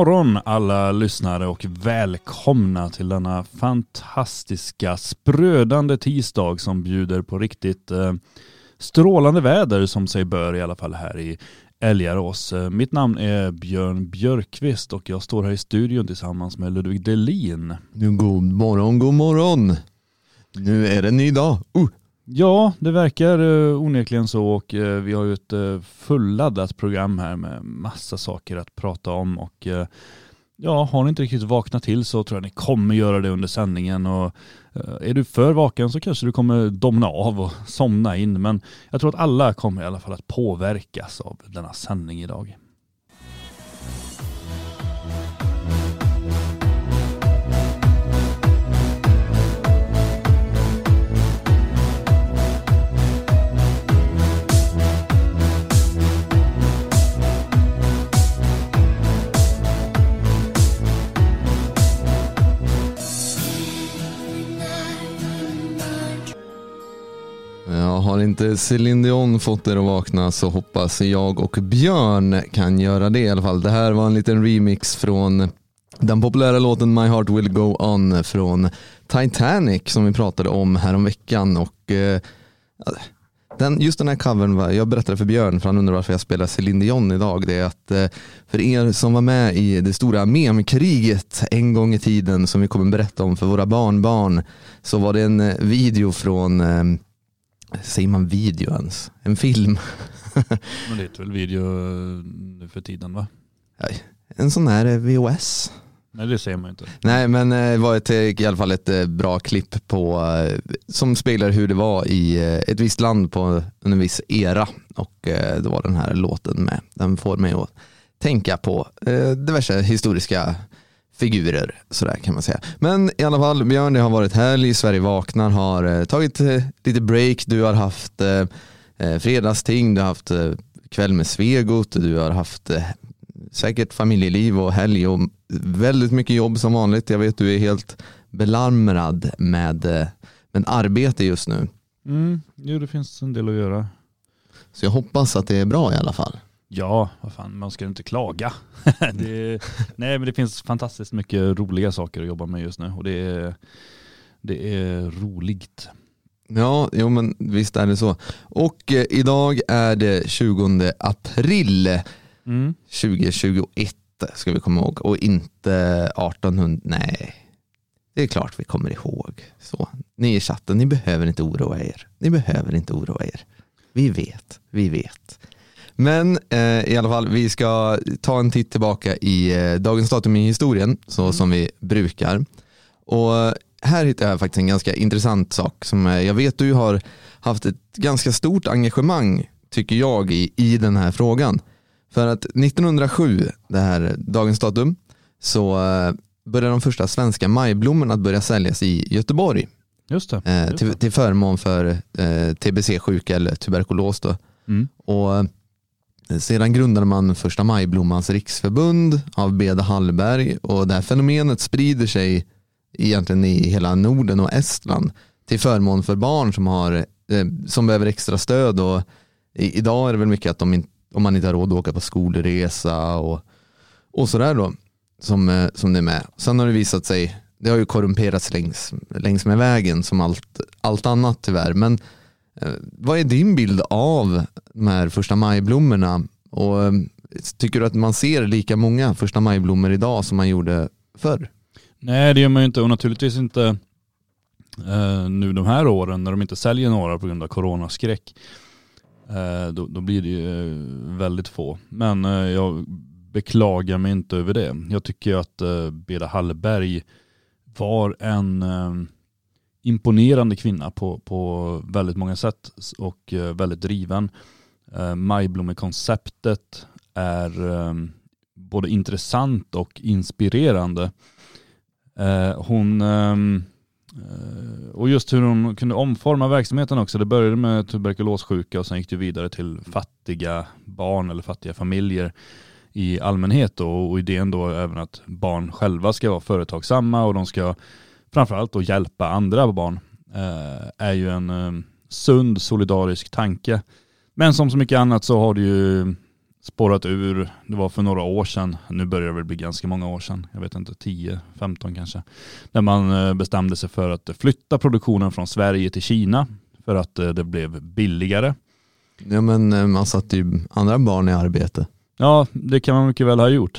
God morgon alla lyssnare och välkomna till denna fantastiska sprödande tisdag som bjuder på riktigt eh, strålande väder som sig bör i alla fall här i Älgarås. Eh, mitt namn är Björn Björkqvist och jag står här i studion tillsammans med Ludvig Delin. God morgon, god morgon. Nu är det en ny dag. Uh. Ja, det verkar eh, onekligen så och eh, vi har ju ett eh, fulladdat program här med massa saker att prata om och ja, har ni inte riktigt vaknat till så tror jag ni kommer göra det under sändningen och är du för vaken så kanske du kommer domna av och somna in men jag tror att alla kommer i alla fall att påverkas av denna sändning idag. Eh, ja, har inte Céline Dion fått er att vakna så hoppas jag och Björn kan göra det i alla fall. Det här var en liten remix från den populära låten My Heart Will Go On från Titanic som vi pratade om häromveckan. Och, eh, den, just den här covern, var, jag berättade för Björn för han undrar varför jag spelar Céline Dion idag. Det är att eh, för er som var med i det stora memkriget en gång i tiden som vi kommer berätta om för våra barnbarn så var det en eh, video från eh, Säger man video ens? En film? Men det är väl video nu för tiden va? En sån här VHS. Nej det ser man inte. Nej men det var ett, i alla fall ett bra klipp på, som speglar hur det var i ett visst land på en viss era. Och det var den här låten med. Den får mig att tänka på diverse historiska figurer sådär kan man säga. Men i alla fall Björn, det har varit helg, Sverige vaknar, har eh, tagit eh, lite break, du har haft eh, fredagsting, du har haft eh, kväll med Svegot, du har haft eh, säkert familjeliv och helg och väldigt mycket jobb som vanligt. Jag vet du är helt belarmrad med, eh, med arbete just nu. Mm, jo det finns en del att göra. Så jag hoppas att det är bra i alla fall. Ja, vad fan, man ska inte klaga. det, nej, men det finns fantastiskt mycket roliga saker att jobba med just nu och det är, det är roligt. Ja, jo men visst är det så. Och eh, idag är det 20 april mm. 2021 ska vi komma ihåg och inte 1800, nej. Det är klart vi kommer ihåg. Så, ni i chatten, ni behöver inte oroa er. Ni behöver inte oroa er. Vi vet, vi vet. Men eh, i alla fall, vi ska ta en titt tillbaka i eh, dagens datum i historien, så mm. som vi brukar. Och här hittar jag faktiskt en ganska intressant sak som eh, jag vet du har haft ett ganska stort engagemang, tycker jag, i, i den här frågan. För att 1907, det här dagens datum, så eh, började de första svenska majblommorna att börja säljas i Göteborg. Just det. Eh, till, till förmån för eh, tbc-sjuka eller tuberkulos. Då. Mm. Och sedan grundade man första majblommans riksförbund av Beda Hallberg och det här fenomenet sprider sig egentligen i hela Norden och Estland till förmån för barn som, har, eh, som behöver extra stöd. Och idag är det väl mycket att de om man inte har råd att åka på skolresa och, och sådär då som, eh, som det är med. Sen har det visat sig, det har ju korrumperats längs, längs med vägen som allt, allt annat tyvärr. Men Eh, vad är din bild av de här första majblommorna? Och eh, tycker du att man ser lika många första majblommor idag som man gjorde förr? Nej, det gör man ju inte och naturligtvis inte eh, nu de här åren när de inte säljer några på grund av coronaskräck. Eh, då, då, blir det ju eh, väldigt få. Men eh, jag beklagar mig inte över det. Jag tycker att eh, Beda Hallberg var en imponerande kvinna på, på väldigt många sätt och eh, väldigt driven. Eh, Majblommekonceptet är eh, både intressant och inspirerande. Eh, hon och just hur hon kunde omforma verksamheten också. Det började med tuberkulossjuka och sen gick det vidare till fattiga barn eller fattiga familjer i allmänhet och idén då även att barn själva ska vara företagsamma och de ska framförallt att hjälpa andra barn eh, är ju en eh, sund solidarisk tanke. Men som så mycket annat så har det ju spårat ur. Det var för några år sedan, nu börjar det väl bli ganska många år sedan, jag vet inte, 10-15 kanske. När man eh, bestämde sig för att flytta produktionen från Sverige till Kina för att det blev billigare. Ja men man satte ju andra barn i arbete. Ja, det kan man mycket väl ha gjort.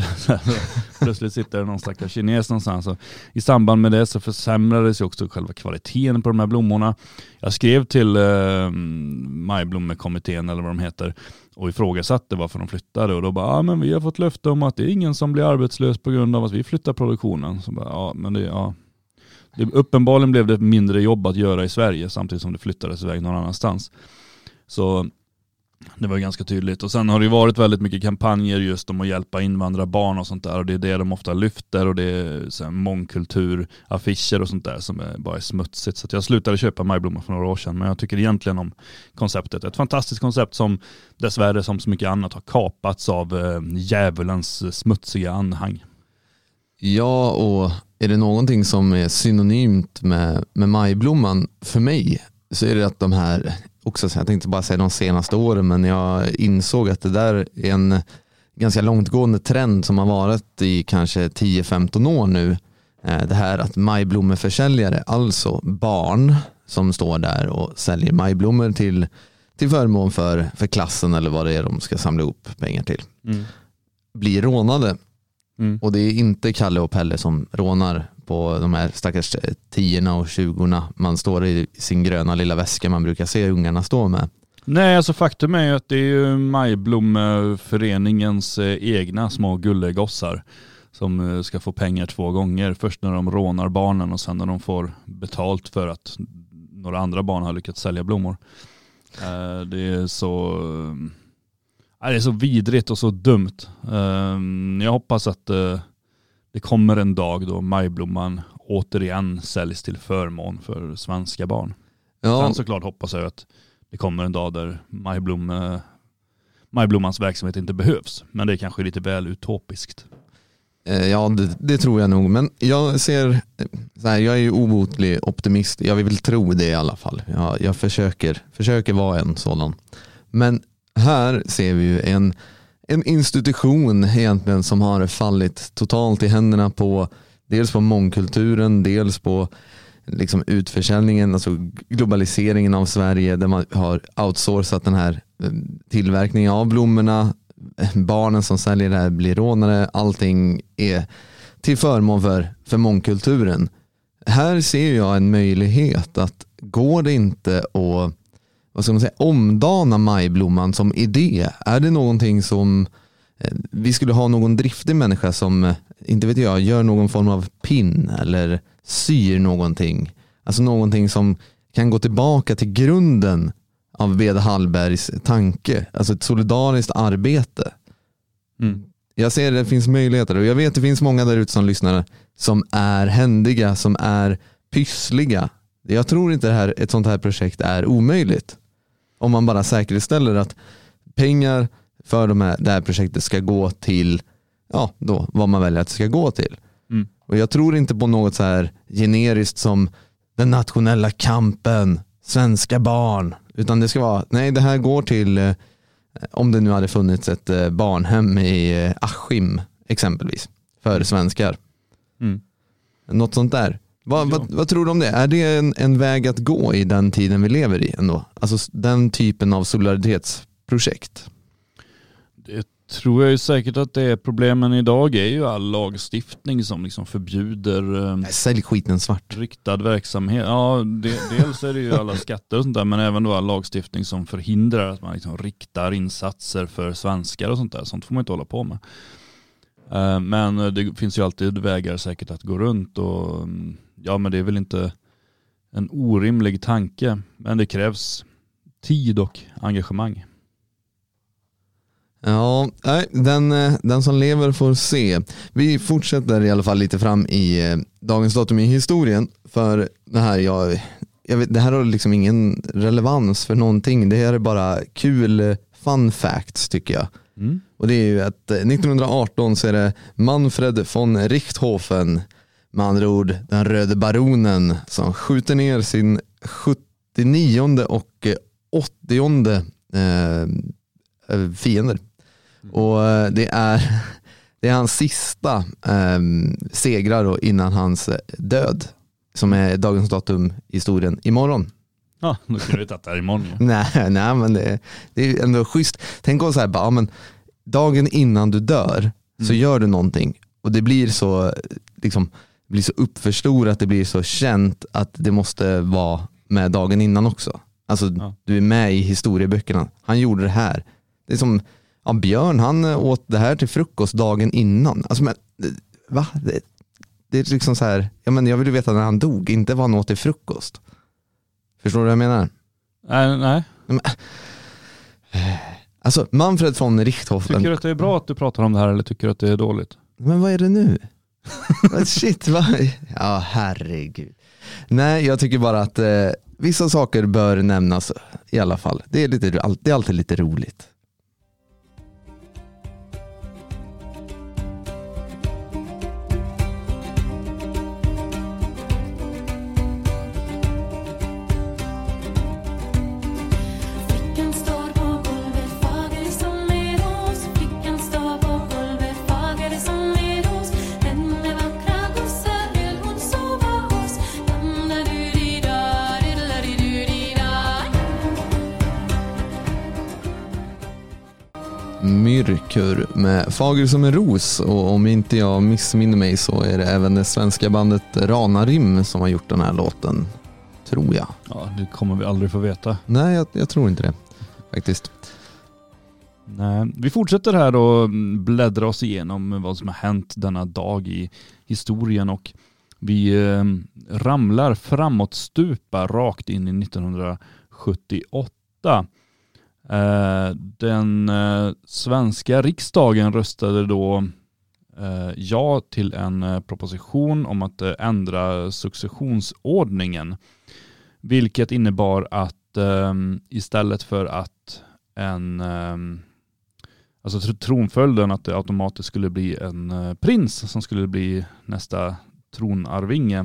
Plötsligt sitter det någon stackars kines någonstans. Och I samband med det så försämrades ju också själva kvaliteten på de här blommorna. Jag skrev till eh, Majblommekommittén eller vad de heter och ifrågasatte varför de flyttade och då bara, ja men vi har fått löfte om att det är ingen som blir arbetslös på grund av att vi flyttar produktionen. Så bara, ja men det, ja. Det, uppenbarligen blev det mindre jobb att göra i Sverige samtidigt som det flyttades iväg någon annanstans. Så det var ganska tydligt. Och sen har det varit väldigt mycket kampanjer just om att hjälpa invandrarbarn och sånt där. Och det är det de ofta lyfter och det är så mångkulturaffischer och sånt där som är bara är smutsigt. Så jag slutade köpa majblommor för några år sedan. Men jag tycker egentligen om konceptet. Ett fantastiskt koncept som dessvärre som så mycket annat har kapats av eh, djävulens smutsiga anhang. Ja, och är det någonting som är synonymt med, med majblomman för mig så är det att de här också, jag tänkte bara säga de senaste åren, men jag insåg att det där är en ganska långtgående trend som har varit i kanske 10-15 år nu. Eh, det här att majblommeförsäljare, alltså barn som står där och säljer majblommor till, till förmån för, för klassen eller vad det är de ska samla ihop pengar till, mm. blir rånade. Mm. Och det är inte Kalle och Pelle som rånar på de här stackars eh, tiorna och tjugorna man står i sin gröna lilla väska man brukar se ungarna stå med. Nej, alltså faktum är ju att det är ju Majblomföreningens eh, egna små gullegossar som eh, ska få pengar två gånger. Först när de rånar barnen och sen när de får betalt för att några andra barn har lyckats sälja blommor. Det är så det är så vidrigt och så dumt. Jag hoppas att det kommer en dag då majblomman återigen säljs till förmån för svenska barn. Ja. Sen såklart hoppas jag att det kommer en dag där majblom, eh, majblommans verksamhet inte behövs. Men det är kanske lite väl utopiskt. Eh, ja, det, det, tror jag nog. Men jag ser, så här, jag är ju obotlig optimist. Jag vill tro det i alla fall. Jag, jag försöker, försöker vara en sådan. Men här ser vi ju en en institution egentligen som har fallit totalt i händerna på dels på mångkulturen, dels på liksom utförsäljningen, alltså globaliseringen av Sverige där man har outsourcat den här eh, tillverkningen av blommorna. Barnen som säljer det här blir rånare. Allting är till förmån för, för mångkulturen. Här ser jag en möjlighet att går det inte att vad ska man säga, omdana majblomman som idé? Är det någonting som eh, vi skulle ha någon driftig människa som, eh, inte vet jag, gör någon form av pin eller syr någonting. Alltså någonting som kan gå tillbaka till grunden av Beda Hallbergs tanke. Alltså ett solidariskt arbete. Mm. Jag ser att det finns möjligheter och jag vet att det finns många där ute som lyssnar som är händiga, som är pyssliga. Jag tror inte det här, ett sånt här projekt är omöjligt. Om man bara säkerställer att pengar för de här, det här projektet ska gå till ja, då, vad man väljer att det ska gå till. Mm. Och Jag tror inte på något så här generiskt som den nationella kampen, svenska barn, utan det ska vara, nej det här går till, eh, om det nu hade funnits ett eh, barnhem i eh, Askim exempelvis, för svenskar. Mm. Något sånt där. Vad, ja. vad, vad, tror du om det? Är det en, en, väg att gå i den tiden vi lever i ändå? Alltså den typen av solidaritetsprojekt? Det tror jag ju säkert att det är. Problemen idag är ju all lagstiftning som liksom förbjuder eh, Sälj skiten svart. riktad verksamhet. Ja, det, dels är det ju alla skatter och sånt där men även då all lagstiftning som förhindrar att man liksom riktar insatser för svenskar och sånt där. Sånt får man inte hålla på med. Eh, men det finns ju alltid vägar säkert att gå runt och mm, ja men det är väl inte en orimlig tanke. Men det krävs tid och engagemang. Ja, den, eh, den som lever får se. Vi fortsätter i alla fall lite fram i eh, dagens datum i historien. För det här, jag, jag vet, det här har liksom ingen relevans för någonting. Det här är bara kul fun facts tycker jag. Mm. Och det är ju att 1918 så är det Manfred von Richthofen med andra ord den röde baronen som skjuter ner sin 79 och 80 eh, fiender. Och eh, det är, det är hans sista eh, segrar då innan hans död. Som är dagens datum i historien imorgon. Ja, då kunde vi tagit det här imorgon nej, nej, men det, det är ändå schysst. Tänk om så här, bara, men, dagen innan du dör mm. så gör du någonting och det blir så, liksom, blir så uppförstorat, det blir så känt att det måste vara med dagen innan också. Alltså ja. du är med i historieböckerna. Han gjorde det här. Det är som ja, Björn, han åt det här till frukost dagen innan. Alltså, men, va? Det, det är liksom så här, ja, men jag vill veta när han dog, inte vad han åt till frukost. Förstår du vad jag menar? Nej. nej. Men, alltså Manfred von Richthofen. Tycker du att det är bra att du pratar om det här eller tycker du att det är dåligt? Men vad är det nu? Shit, vad? Ja herregud. Nej, jag tycker bara att eh, vissa saker bör nämnas i alla fall. Det är, lite, det är alltid lite roligt. Myrkur med Fager som en ros och om inte jag missminner mig så är det även det svenska bandet Ranarim som har gjort den här låten. Tror jag. Ja, det kommer vi aldrig få veta. Nej, jag, jag tror inte det faktiskt. Nej, vi fortsätter här och bläddra oss igenom vad som har hänt denna dag i historien och vi eh, ramlar framåt stupa rakt in i 1978. Eh, den eh, svenska riksdagen röstade då eh, ja till en proposition om att ändra successionsordningen. Vilket innebar att ehm, istället för att en ehm, alltså tronföljden att det automatiskt skulle bli en prins som skulle bli nästa tronarvinge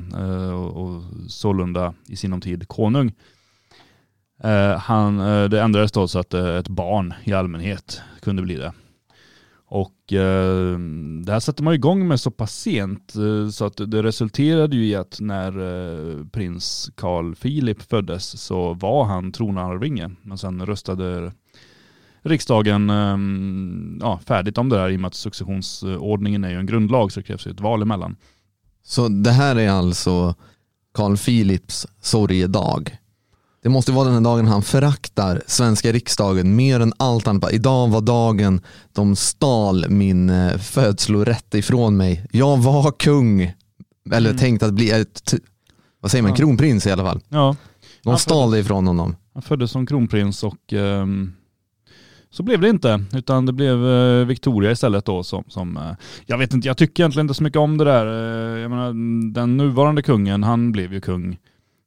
och sålunda i sinom tid konung Eh, han, eh, det ändrades då så att eh, ett barn i allmänhet kunde bli det. Och eh, det här satte man igång med så pass sent eh, så att det resulterade ju i att när eh, prins Carl Philip föddes så var han tronarvinge. Men sen röstade riksdagen ja, färdigt om det där i och med att successionsordningen är ju en grundlag så det krävs ju ett val emellan. Så det här är alltså Carl Philips sorgedag? Det måste vara den här dagen han föraktar svenska riksdagen mer än allt annat. Idag var dagen de stal min eh, födslorätt ifrån mig. Jag var kung. Eller mm. tänkt att bli ett, vad säger man, ja. kronprins i alla fall. Ja. De stal det ifrån honom. Han föddes som kronprins och um, så blev det inte. Utan det blev uh, Victoria istället då som, som uh, jag vet inte, jag tycker egentligen inte så mycket om det där. Jag menar, den nuvarande kungen, han blev ju kung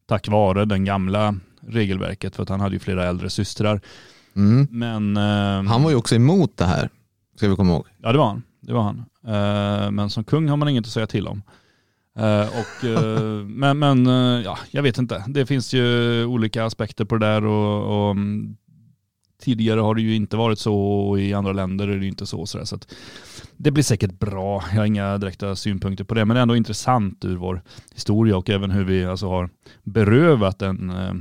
tack vare den gamla regelverket för att han hade ju flera äldre systrar. Mm. Men, eh, han var ju också emot det här, ska vi komma ihåg. Ja det var han. Det var han. Eh, men som kung har man inget att säga till om. Eh, och, men men eh, ja, jag vet inte. Det finns ju olika aspekter på det där och, och mm, tidigare har det ju inte varit så och i andra länder är det inte så. Så, så det blir säkert bra. Jag har inga direkta synpunkter på det, men det är ändå intressant ur vår historia och även hur vi alltså har berövat en eh,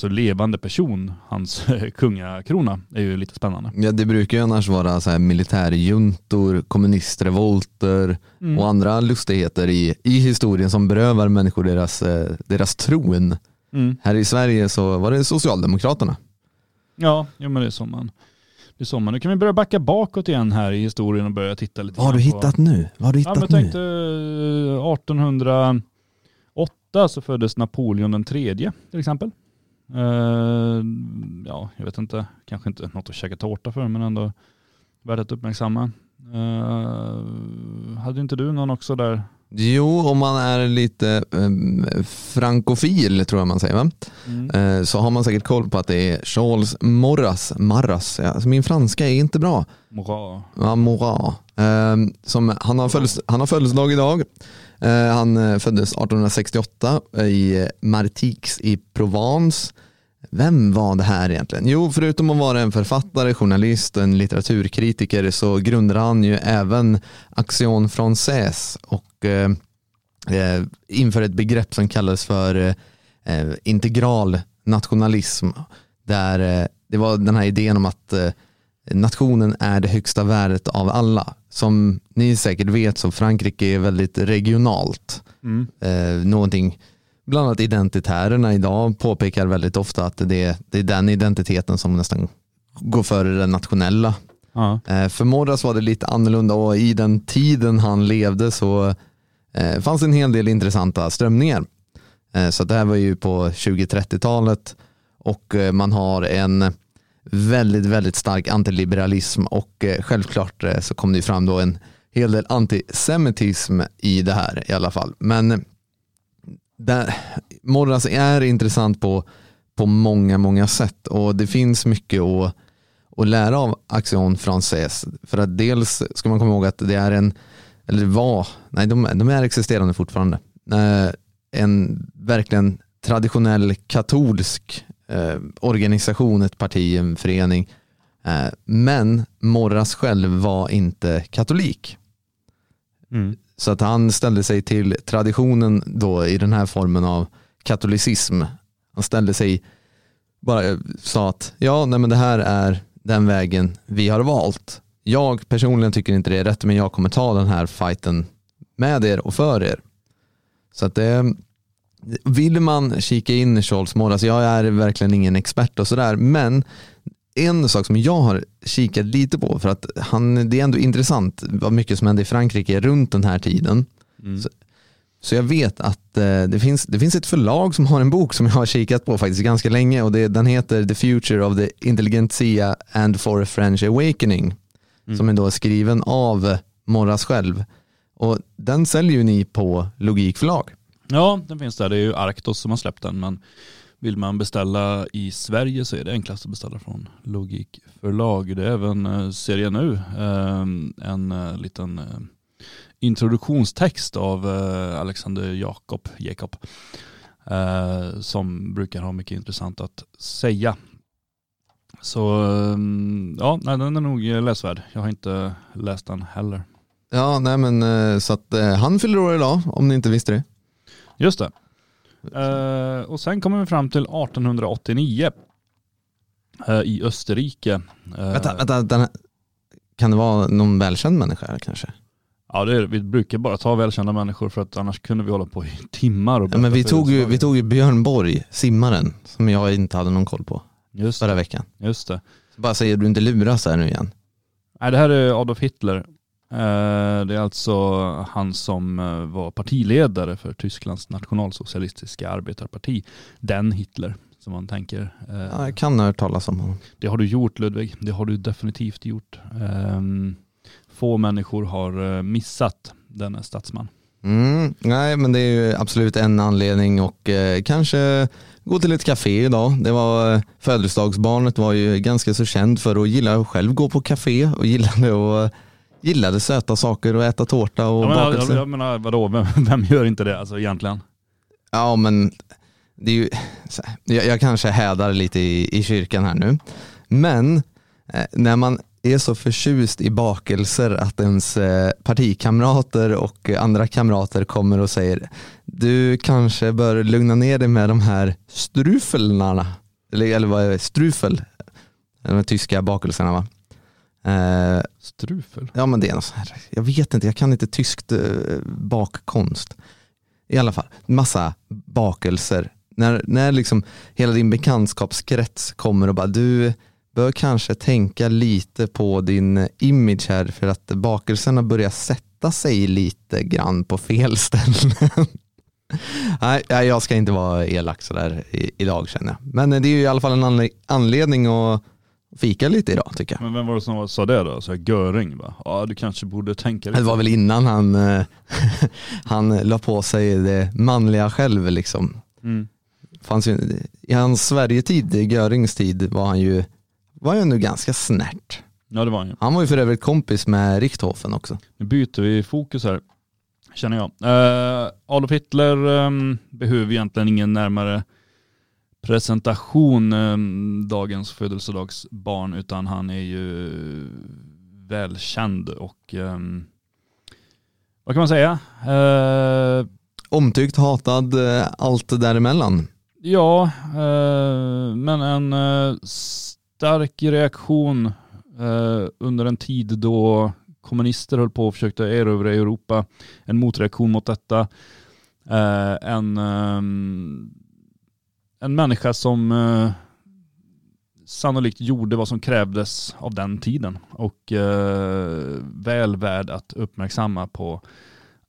så levande person, hans kungakrona, är ju lite spännande. Ja, det brukar ju annars vara så här militärjuntor, kommunistrevolter mm. och andra lustigheter i, i historien som berövar människor deras, eh, deras tron. Mm. Här i Sverige så var det Socialdemokraterna. Ja, jo, men det är så man det är så man. Nu kan vi börja backa bakåt igen här i historien och börja titta lite Vad har du hittat på... nu? Vad har du hittat ja, men jag tänkte 1808 eh, så föddes Napoleon den tredje till exempel. Uh, ja, jag vet inte, kanske inte något att käka tårta för, men ändå värt att uppmärksamma. Uh, hade inte du någon också där? Jo, om man är lite um, frankofil tror jag man säger va? Mm. Uh, så har man säkert koll på att det är Charles Morras, Marras, ja, alltså min franska är inte bra. Morat. Ja, Morat. Som, han, har födelses, han har födelsedag idag. Eh, han eh, föddes 1868 i eh, Martix i Provence vem var det här egentligen? Jo, förutom att vara en författare, journalist och en litteraturkritiker så grundade han ju även Action Française och eh, införde ett begrepp som kallades för eh, integral nationalism. Där eh, det var den här idén om att eh, nationen är det högsta värdet av alla. Som ni säkert vet så Frankrike är väldigt regionalt. Mm. Eh, någonting bland annat identitärerna idag påpekar väldigt ofta att det, det är den identiteten som nästan går före den nationella. Ja. Eh, för Morras var det lite annorlunda och i den tiden han levde så eh, fanns en hel del intressanta strömningar. Eh, så det här var ju på 20-30-talet och man har en väldigt, väldigt stark antiliberalism och eh, självklart eh, så kom det fram då en hel del antisemitism i det här i alla fall. Men eh, Morras är intressant på, på många, många sätt och det finns mycket att, att lära av Action Française. För att dels ska man komma ihåg att det är en, eller var, nej de, de är existerande fortfarande, en verkligen traditionell katolsk eh, organisation, ett parti, en förening. Eh, men Morras själv var inte katolik. Mm. Så att han ställde sig till traditionen då i den här formen av katolicism. Han ställde sig, bara sa att ja, nej men det här är den vägen vi har valt. Jag personligen tycker inte det är rätt, men jag kommer ta den här fighten med er och för er. Så att det, vill man kika in i Charles Moore, jag är verkligen ingen expert och sådär, men en sak som jag har kikat lite på, för att han, det är ändå intressant vad mycket som hände i Frankrike runt den här tiden. Mm. Så, så, jag vet att eh, det, finns, det finns ett förlag som har en bok som jag har kikat på faktiskt ganska länge och det, den heter The Future of the Intelligentsia and for a French Awakening. Mm. Som är då skriven av Morras själv. Och den säljer ju ni på Logikförlag. Ja, den finns där. Det är ju Arktos som har släppt den. Men vill man beställa i Sverige så är det enklast att beställa från Logik Förlag. Det är även eh, serien Nu, eh, en eh, liten introduktionstext av Alexander Jakob, Jakob som brukar ha mycket intressant att säga. Så ja, den är nog läsvärd. Jag har inte läst den heller. Ja, nej men så att han fyller år idag om ni inte visste det. Just det. Uh, och sen kommer vi fram till 1889 uh, eh, i Österrike. Uh, vänta, vänta, den, kan det vara någon välkänd människa kanske? Ja, det är, vi brukar bara ta välkända människor för att annars kunde vi hålla på i timmar. Och ja, men vi tog, ju, vi tog ju Björn Borg, simmaren, som jag inte hade någon koll på Just förra veckan. Just det. Så bara säger du inte luras här nu igen. Nej, det här är Adolf Hitler. Eh, det är alltså han som eh, var partiledare för Tysklands nationalsocialistiska arbetarparti. Den Hitler som man tänker. Eh, ja, jag kan ha hört talas om honom. Det har du gjort Ludvig. Det har du definitivt gjort. Ehm, få människor har missat denna statsman. Mm, nej, men det är ju absolut en anledning och eh, kanske gå till ett café idag. Det var födelsedagsbarnet var ju ganska så känd för att gilla att själv gå på café och gillade att gillade söta saker och äta tårta och jag menar, bakelser. Jag, jag menar vadå, vem, vem gör inte det alltså egentligen? Ja men det är ju, jag, jag kanske hädar lite i, i kyrkan här nu. Men eh, när man är så förtjust i bakelser att ens eh, partikamrater och andra kamrater kommer och säger du kanske bör lugna ner dig med de här strufelnarna. Eller, eller vad är det? Strufel? De tyska bakelserna va? Eh, Strufel? Ja men det är något här, jag vet inte, jag kan inte tyskt eh, bakkonst. I alla fall, massa bakelser. När, när liksom hela din bekantskapskrets kommer och bara du bör kanske tänka lite på din image här för att bakelserna börjar sätta sig lite grann på fel ställen. Nej, jag ska inte vara elak sådär idag känner jag. Men det är ju i alla fall en anledning att fika lite idag tycker jag. Men vem var det som sa det då? Så Göring va? Ja du kanske borde tänka lite. Det var väl innan han, eh, han la på sig det manliga själv liksom. Mm. Fanns ju, I hans Sverigetid, Görings tid, var han ju var ju ändå ganska snärt. Ja det var han ju. Han var ju för övrigt kompis med Richthofen också. Nu byter vi fokus här, känner jag. Uh, Adolf Hitler um, behöver egentligen ingen närmare presentation, eh, dagens födelsedagsbarn, utan han är ju välkänd och eh, vad kan man säga? Eh, Omtyckt, hatad, eh, allt däremellan. Ja, eh, men en stark reaktion under en tid då kommunister höll på och försökte erövra Europa. En motreaktion mot detta. En, ehm, en människa som eh, sannolikt gjorde vad som krävdes av den tiden och eh, väl värd att uppmärksamma på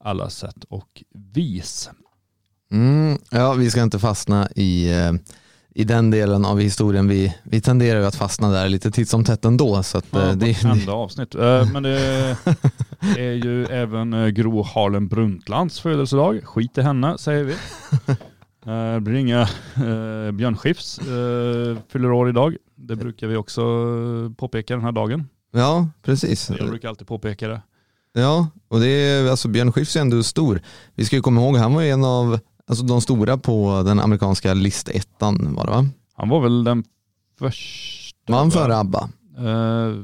alla sätt och vis. Mm, ja, vi ska inte fastna i, eh, i den delen av historien. Vi, vi tenderar ju att fastna där lite titt som tätt ändå. Så att, Ja, eh, det, vartenda avsnitt. Eh, Men det är ju även eh, Gro Harlem Brundtlands födelsedag. Skit i henne säger vi. Eh, Det blir inga eh, Björn Skifs eh, fyller år idag. Det brukar vi också eh, påpeka den här dagen. ja, precis. Jag brukar alltid påpeka det. Ja, och det är, alltså Björn Skifs är ändå stor. Vi ska ju komma ihåg, han var en av alltså, de stora på den amerikanska listettan var det va? Han var väl den första. Var han före ABBA? Eh,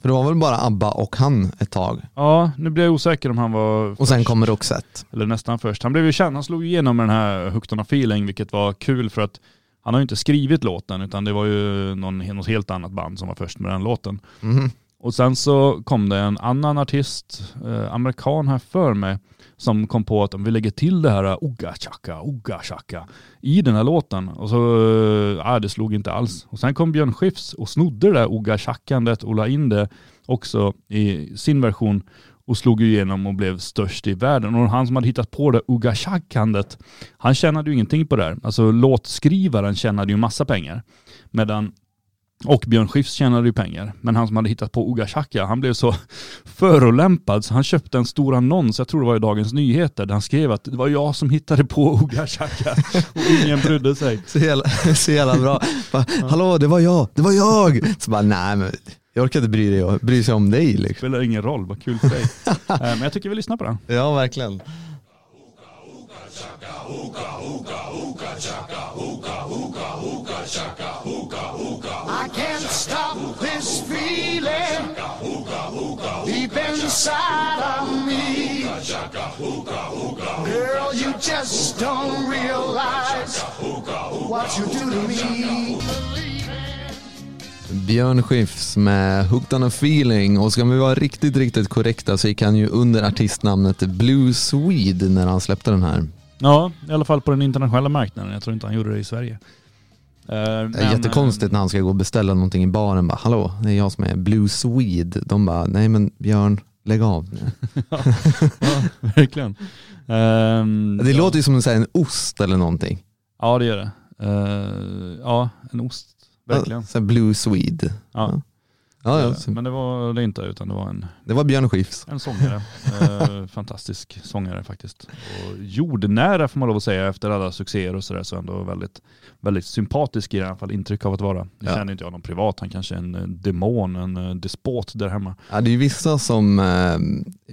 För det var väl bara ABBA och han ett tag. Ja, nu blir jag osäker om han var Och sen kom Roxette. Eller nästan först. Han blev ju känd, han slog igenom med den här Hooked on a feeling, vilket var kul för att han har ju inte skrivit låten utan det var ju någon, något helt annat band som var först med den låten. Mhm. Och sen så kom det en annan artist, eh, amerikan här för mig, som kom på att om vi lägger till det här Oga Chaka, Oga Chaka i den här låten. Och så, eh, det slog inte alls. Och sen kom Björn Skifs och snodde det där Oga Chakandet och la in det också i sin version och slog igenom och blev störst i världen. Och han som hade hittat på det Uga Chakandet, han tjänade ju ingenting på det här. Alltså låtskrivaren tjänade ju massa pengar. Medan och Björn Skifs tjänade ju pengar. Men han som hade hittat på Uga Chaka, han blev så förolämpad så han köpte en stor annons, jag tror det var i Dagens Nyheter, där han skrev att det var jag som hittade på Uga Chaka och ingen brydde sig. Så jävla, så jävla bra. Bara, Hallå, det var jag, det var jag. Så bara, nej men jag orkar inte bry, dig, bry sig om dig liksom. Spelar ingen roll, vad kul för dig. Eh, Men jag tycker vi lyssnar på den. Ja, verkligen. I inside of me. Girl, you just don't realize what you do to me. Björn Skifs med Hooked on a feeling och ska vi vara riktigt, riktigt korrekta så gick han ju under artistnamnet Blue Swede när han släppte den här. Ja, i alla fall på den internationella marknaden. Jag tror inte han gjorde det i Sverige. Eh, Det är men, jättekonstigt när han ska gå och beställa någonting i baren. Bara, Hallå, det är jag som är Blue Swede. De bara, nej men Björn, lägg av. eh, ja, verkligen. Ehm, Det ja. låter ju som en, ost eller någonting. Ja, det gör det. Eh, ja, en ost. Verkligen. Så här Blue Swede. Ja, Ja, det ja, det. så- Men det var det inte, utan det var en, det var Björn Skifs. en sångare. Eh, fantastisk sångare faktiskt. Och jordnära får man lov att säga efter alla succéer och sådär, så ändå väldigt, väldigt sympatisk i alla fall intryck av att vara. Nu Ja. känner inte jag någon privat, han kanske är en eh, demon, en eh, despot där hemma. Ja, det är ju vissa som, eh,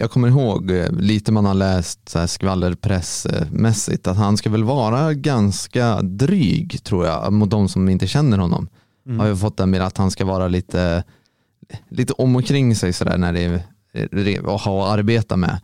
jag kommer ihåg eh, lite man har läst så här skvallerpressmässigt, att han ska väl vara ganska dryg tror jag mot de som inte känner honom. Mm. Har jag fått den med att han ska vara lite, lite om och kring sig sådär när det är är- att ha att arbeta med.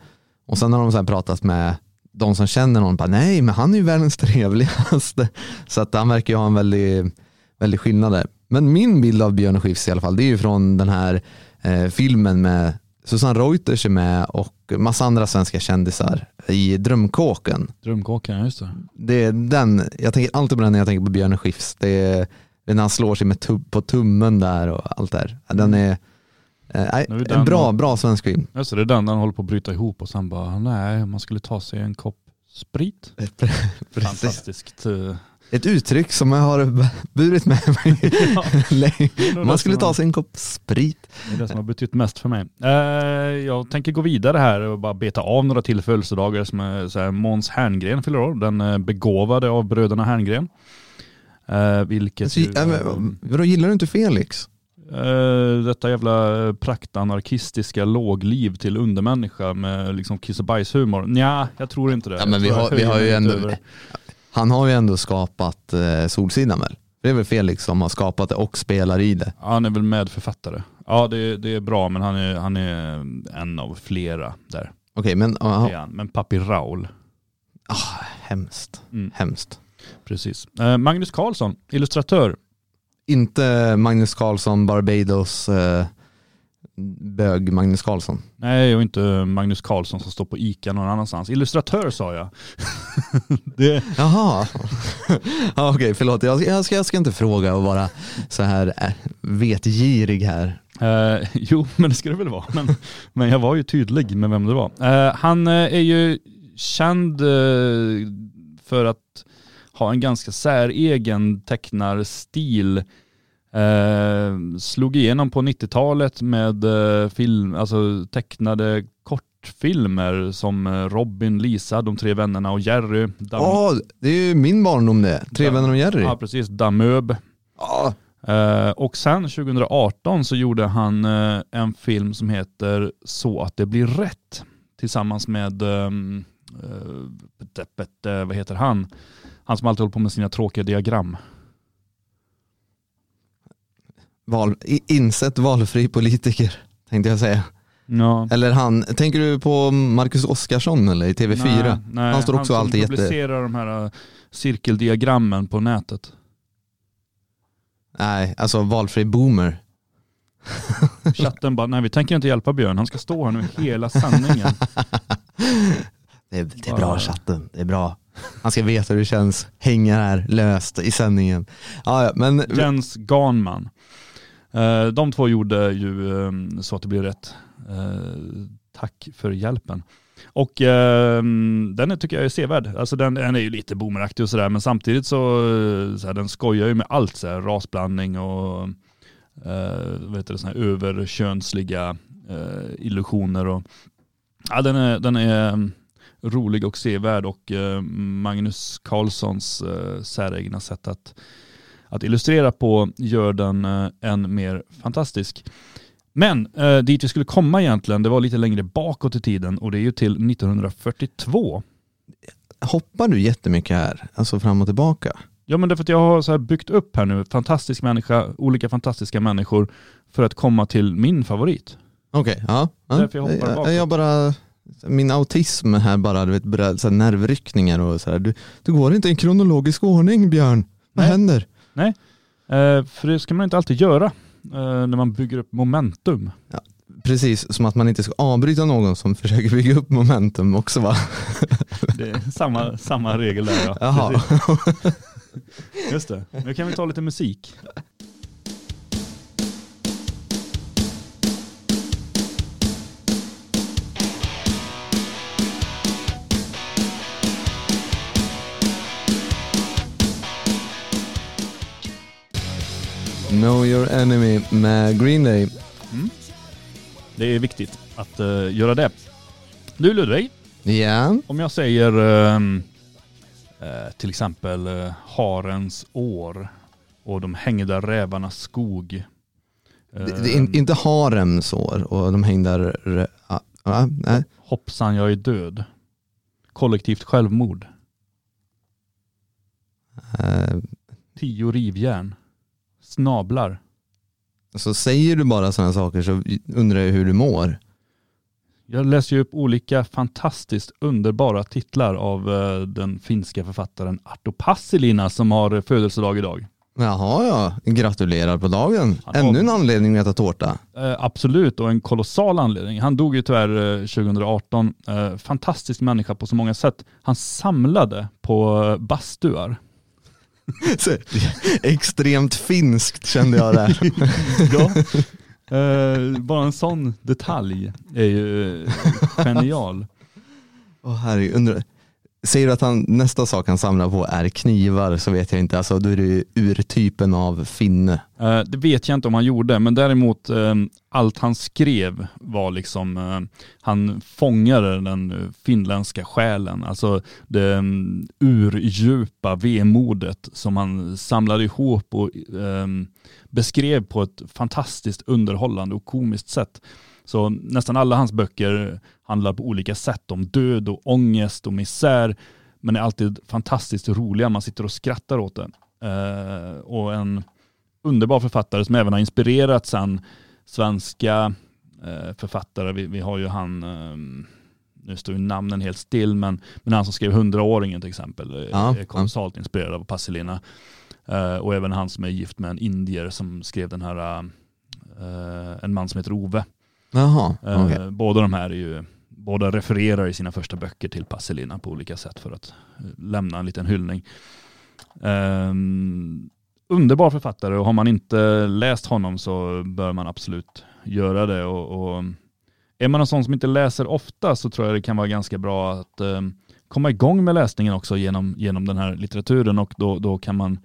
Och sen har de så pratat med de som känner honom, bara, nej men han är ju världens trevligaste. Så att han verkar ju ha en väldigt, väldigt skillnad där. Men min bild av Björn Skifs i alla fall, det är ju från den här eh, filmen med Susanne Reuters är med och massa andra svenska kändisar i Drömkåken. Drömkåkan, just det. Det är den, jag tänker alltid på den när jag tänker på Björn Skifs. Det är när han slår sig med tum, på tummen där och allt där. Den är, eh, nej, är en bra, bra svensk film. Just det, är den han håller på att bryta ihop och sen bara, nej, man skulle ta sig en kopp sprit. Fantastiskt. eh, Ett uttryck som jag har burit med mig Ja. Man skulle ta sig en kopp sprit. Det är det som har betytt mest för mig. Eh, jag tänker gå vidare här och bara beta av några till födelsedagar som är så här, Måns Herngren fyller år, den begåvade av bröderna Herngren. Eh, vilket Alltså, ju, men, vadå, gillar du inte Felix? eh, detta jävla praktanarkistiska lågliv till undermänniska med liksom kiss och bajshumor. Nja, jag tror inte det. Ja, men vi har- vi har ju ändå- över- Han har ju ändå skapat eh, Solsidan väl? Det är väl Felix som har skapat det och spelar i det. Ja, han är väl medförfattare. Ja det, det är bra men han är, han är en av flera där. Okej, men aha, är han. Men Papi Raul, ah, hemskt. Mm. Hemskt. Precis. Eh, Magnus Karlsson, illustratör. Inte Magnus Carlsson, Barbados eh, bög Magnus Carlsson. Nej, och inte Magnus Karlsson som står på ICA någon annanstans. Illustratör sa jag. det, Jaha, ja, okej förlåt. Jag ska, jag, ska, jag ska inte fråga och vara så här eh, vetgirig här. Eh, jo, men det ska det väl vara. Men, men jag var ju tydlig med vem det var. Eh, han eh, är ju känd för att ha en ganska säregen tecknarstil. Eh, slog igenom på 90-talet med eh, film, alltså tecknade kortfilmer som eh, Robin, Lisa, De tre vännerna och Jerry. Ja, det är ju min barndom det. Tre vänner om Jerry. Ja, precis. Damöb. Ja. Eh, och sen 2018 så gjorde han eh, en film som heter Så att det blir rätt tillsammans med, um, vad heter han? Han som alltid håller på med sina tråkiga diagram. Val, insett valfri politiker, tänkte jag säga. Ja. Eller han, tänker du på Marcus Oskarsson eller i TV4? Nej, nej, Han står också som alltid jätte- publicerar de här eh, cirkeldiagrammen på nätet. Nej, alltså valfri boomer. Chatten bara, nej vi tänker inte hjälpa Björn, han ska stå här nu hela sändningen. Det är, det är bra chatten, det är bra. Han ska veta hur det känns, hänga här löst i sändningen. Ja, men Jens Ganman. Eh, de två gjorde ju ehm, så att det blev rätt. Eh, tack för hjälpen. Och eh, den är, tycker jag är sevärd. Alltså den, den är ju lite boomeraktig och sådär men samtidigt så, eh, så här, den skojar ju med allt så här, rasblandning och eh, vad heter det, här överkönsliga eh, illusioner. Och, ja, den, är, den är ehm, rolig och sevärd och eh, Magnus Carlssons eh, säregna sätt att att illustrera på gör den eh, än mer fantastisk. Men eh, dit vi skulle komma egentligen, det var lite längre bakåt i tiden och det är ju till 1942. hoppar du jättemycket här? Alltså fram och tillbaka? Ja men det är för att jag har så här byggt upp här nu, fantastisk människa, olika fantastiska människor för att komma till min favorit. Okej, ja. ja. Därför jag hoppar jag, bakåt. jag bara, min autism här bara, du vet, så här, nervryckningar och sådär. Du, du går inte i en kronologisk ordning Björn. Vad Nej. händer? Eh, för det ska man inte alltid göra eh, när man bygger upp momentum. Precis som att man inte ska avbryta någon som försöker bygga upp momentum också va? Det är samma, samma regel där ja. Jaha. Precis. Just det, nu kan vi ta lite musik. Know your enemy med Green Day. Det är viktigt att eh, göra det. Du Ludvig, Ja, om jag säger ehm, eh, till exempel eh, Harens år och de hängda rävarnas skog. det, det in, inte haremsår och de där. Ja, ja, nej. Hoppsan jag är död. Kollektivt självmord. Tio rivjärn. Snablar. Så säger du bara sådana saker så undrar jag hur du mår. Jag läser ju upp olika fantastiskt underbara titlar av eh, den finska författaren Arto Passilina som har födelsedag idag. Jaha ja, gratulerar på dagen. Han Ännu en anledning att äta tårta. Eh, absolut, och en kolossal anledning. Han dog ju tyvärr eh, 2018. Eh, fantastisk människa på så många sätt. Han samlade på bastuar. Extremt finskt kände jag där. ja. Eh, bara en sån detalj är ju eh, genial. Åh herregud, undrar, säger du att han, nästa sak han samlar på är knivar så vet jag inte, alltså, då är det ju urtypen av finne. Eh, det vet jag inte om han gjorde, men däremot eh, allt han skrev var liksom, eh, han fångade den eh, finländska själen, alltså det um, urdjupa vemodet som han samlade ihop och ehm, beskrev på ett fantastiskt underhållande och komiskt sätt. Så nästan alla hans böcker handlar på olika sätt om död och ångest och misär, men är alltid fantastiskt roliga. Man sitter och skrattar åt det. Eh, och en underbar författare som även har inspirerat sen svenska eh, författare. Vi, vi, har ju han, eh, nu står ju namnen helt still, men, men han som skrev Hundraåringen till exempel Ja, är kolossalt inspirerad av Pasolina. Eh, och även han som är gift med en indier som skrev den här En man som heter Ove. Jaha, Eh, okej. Båda de här är ju, båda refererar i sina första böcker till Pasolina på olika sätt för att eh, lämna en liten hyllning. Um, underbar författare och har man inte läst honom så bör man absolut göra det. Och, och är man en sån som inte läser ofta så tror jag det kan vara ganska bra att um, komma igång med läsningen också genom, genom den här litteraturen och då, då kan man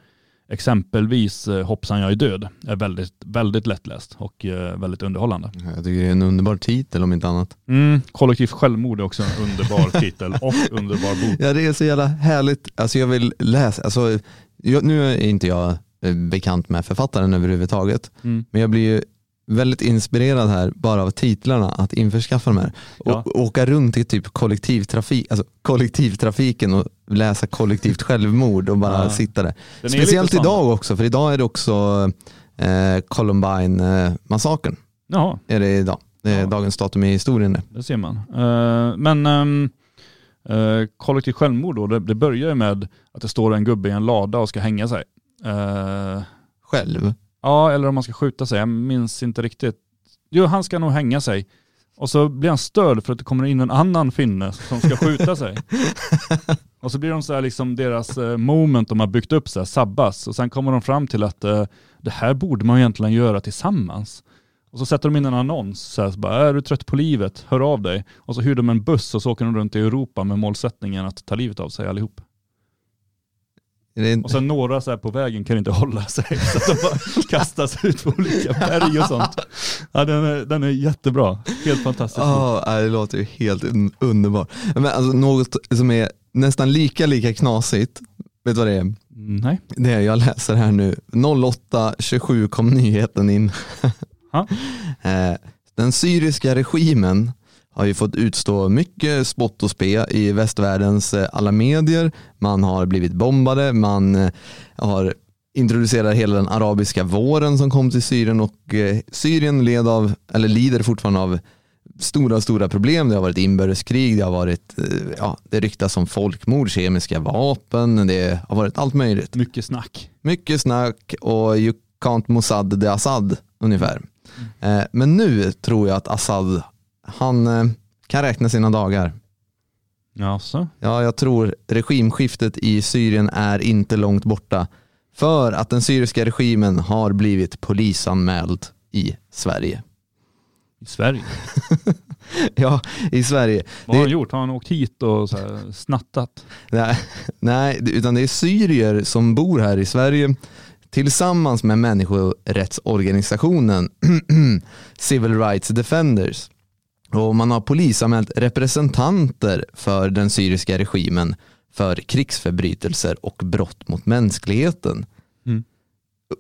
exempelvis uh, Hoppsan jag är död är väldigt, väldigt lättläst och uh, väldigt underhållande. Jag tycker det är en underbar titel om inte annat. Mm, kollektivt självmord är också en underbar titel och underbar bok. Ja det är så jävla härligt. Alltså jag vill läsa, alltså, jag, nu är inte jag eh, bekant med författaren överhuvudtaget. Mm. Men jag blir ju väldigt inspirerad här bara av titlarna att införskaffa de här. Ja. Och åka runt i typ kollektivtrafik, alltså kollektivtrafiken och läsa kollektivt självmord och bara Ja. sitta där. Speciellt idag också, för idag är det också eh, Columbine-massakern. Jaha, är det idag. Det är Ja. dagens datum i historien det. det ser man. Eh, men um, kollektivt självmord då, det, det börjar ju med att det står en gubbe i en lada och ska hänga sig. Eh, Själv. ja, eller om man ska skjuta sig, jag minns inte riktigt. Jo, han ska nog hänga sig. Och så blir han störd för att det kommer in en annan finne som ska skjuta sig. Och så blir de så här liksom deras eh, moment de har byggt upp så här sabbas. Och sen kommer de fram till att eh, det här borde man egentligen göra tillsammans. Och så sätter de in en annons, så, här, så bara, är du trött på livet, hör av dig. Och så hyr de en buss och så åker de runt i Europa med målsättningen att ta livet av sig allihop. Och sen några så här på vägen kan inte hålla sig, så att de bara kastas ut på olika berg och sånt. Ja, den, är, den är jättebra, helt fantastisk. Ja, nej, det låter ju helt un- underbart. Men alltså, något som är nästan lika lika knasigt, vet du vad det är? Nej. Det är, jag läser här nu, 08.27 kom nyheten in. Eh, Den syriska regimen har ju fått utstå mycket spott och spe i västvärldens eh, alla medier. Man har blivit bombade, man eh, har introducerat hela den arabiska våren som kom till Syrien och Syrien led av, eller lider fortfarande av stora, stora problem. Det har varit inbördeskrig, det har varit, eh, ja, det ryktas om folkmord, kemiska vapen, det har varit allt möjligt. Mycket snack. Mycket snack och you can't Mossad de Assad ungefär. Eh, Men nu tror jag att Assad, han eh, kan räkna sina dagar. Ja, så. Ja, jag tror regimskiftet i Syrien är inte långt borta. För att den syriska regimen har blivit polisanmäld i Sverige. I Sverige. Ja, i Sverige. Vad har Det- han gjort? Har han åkt hit och så här snattat? Nej, nej, utan det är syrier som bor här i Sverige tillsammans med människorättsorganisationen Civil Rights Defenders. Och man har polisanmält representanter för den syriska regimen för krigsförbrytelser och brott mot mänskligheten. Mm.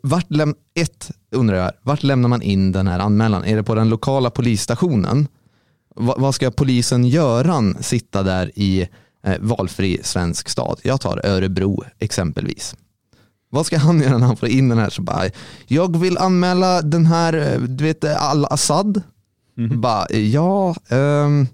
Vart läm- ett undrar jag, vart lämnar man in den här anmälan? Är det på den lokala polisstationen? Va- vad ska polisen Göran sitta där i eh, valfri svensk stad? Jag tar Örebro exempelvis. Vad ska han göra när han får in den här? Så bara, jag vill anmäla den här, eh, du vet Al-Assad. Mhm. Bara, ja, ehm,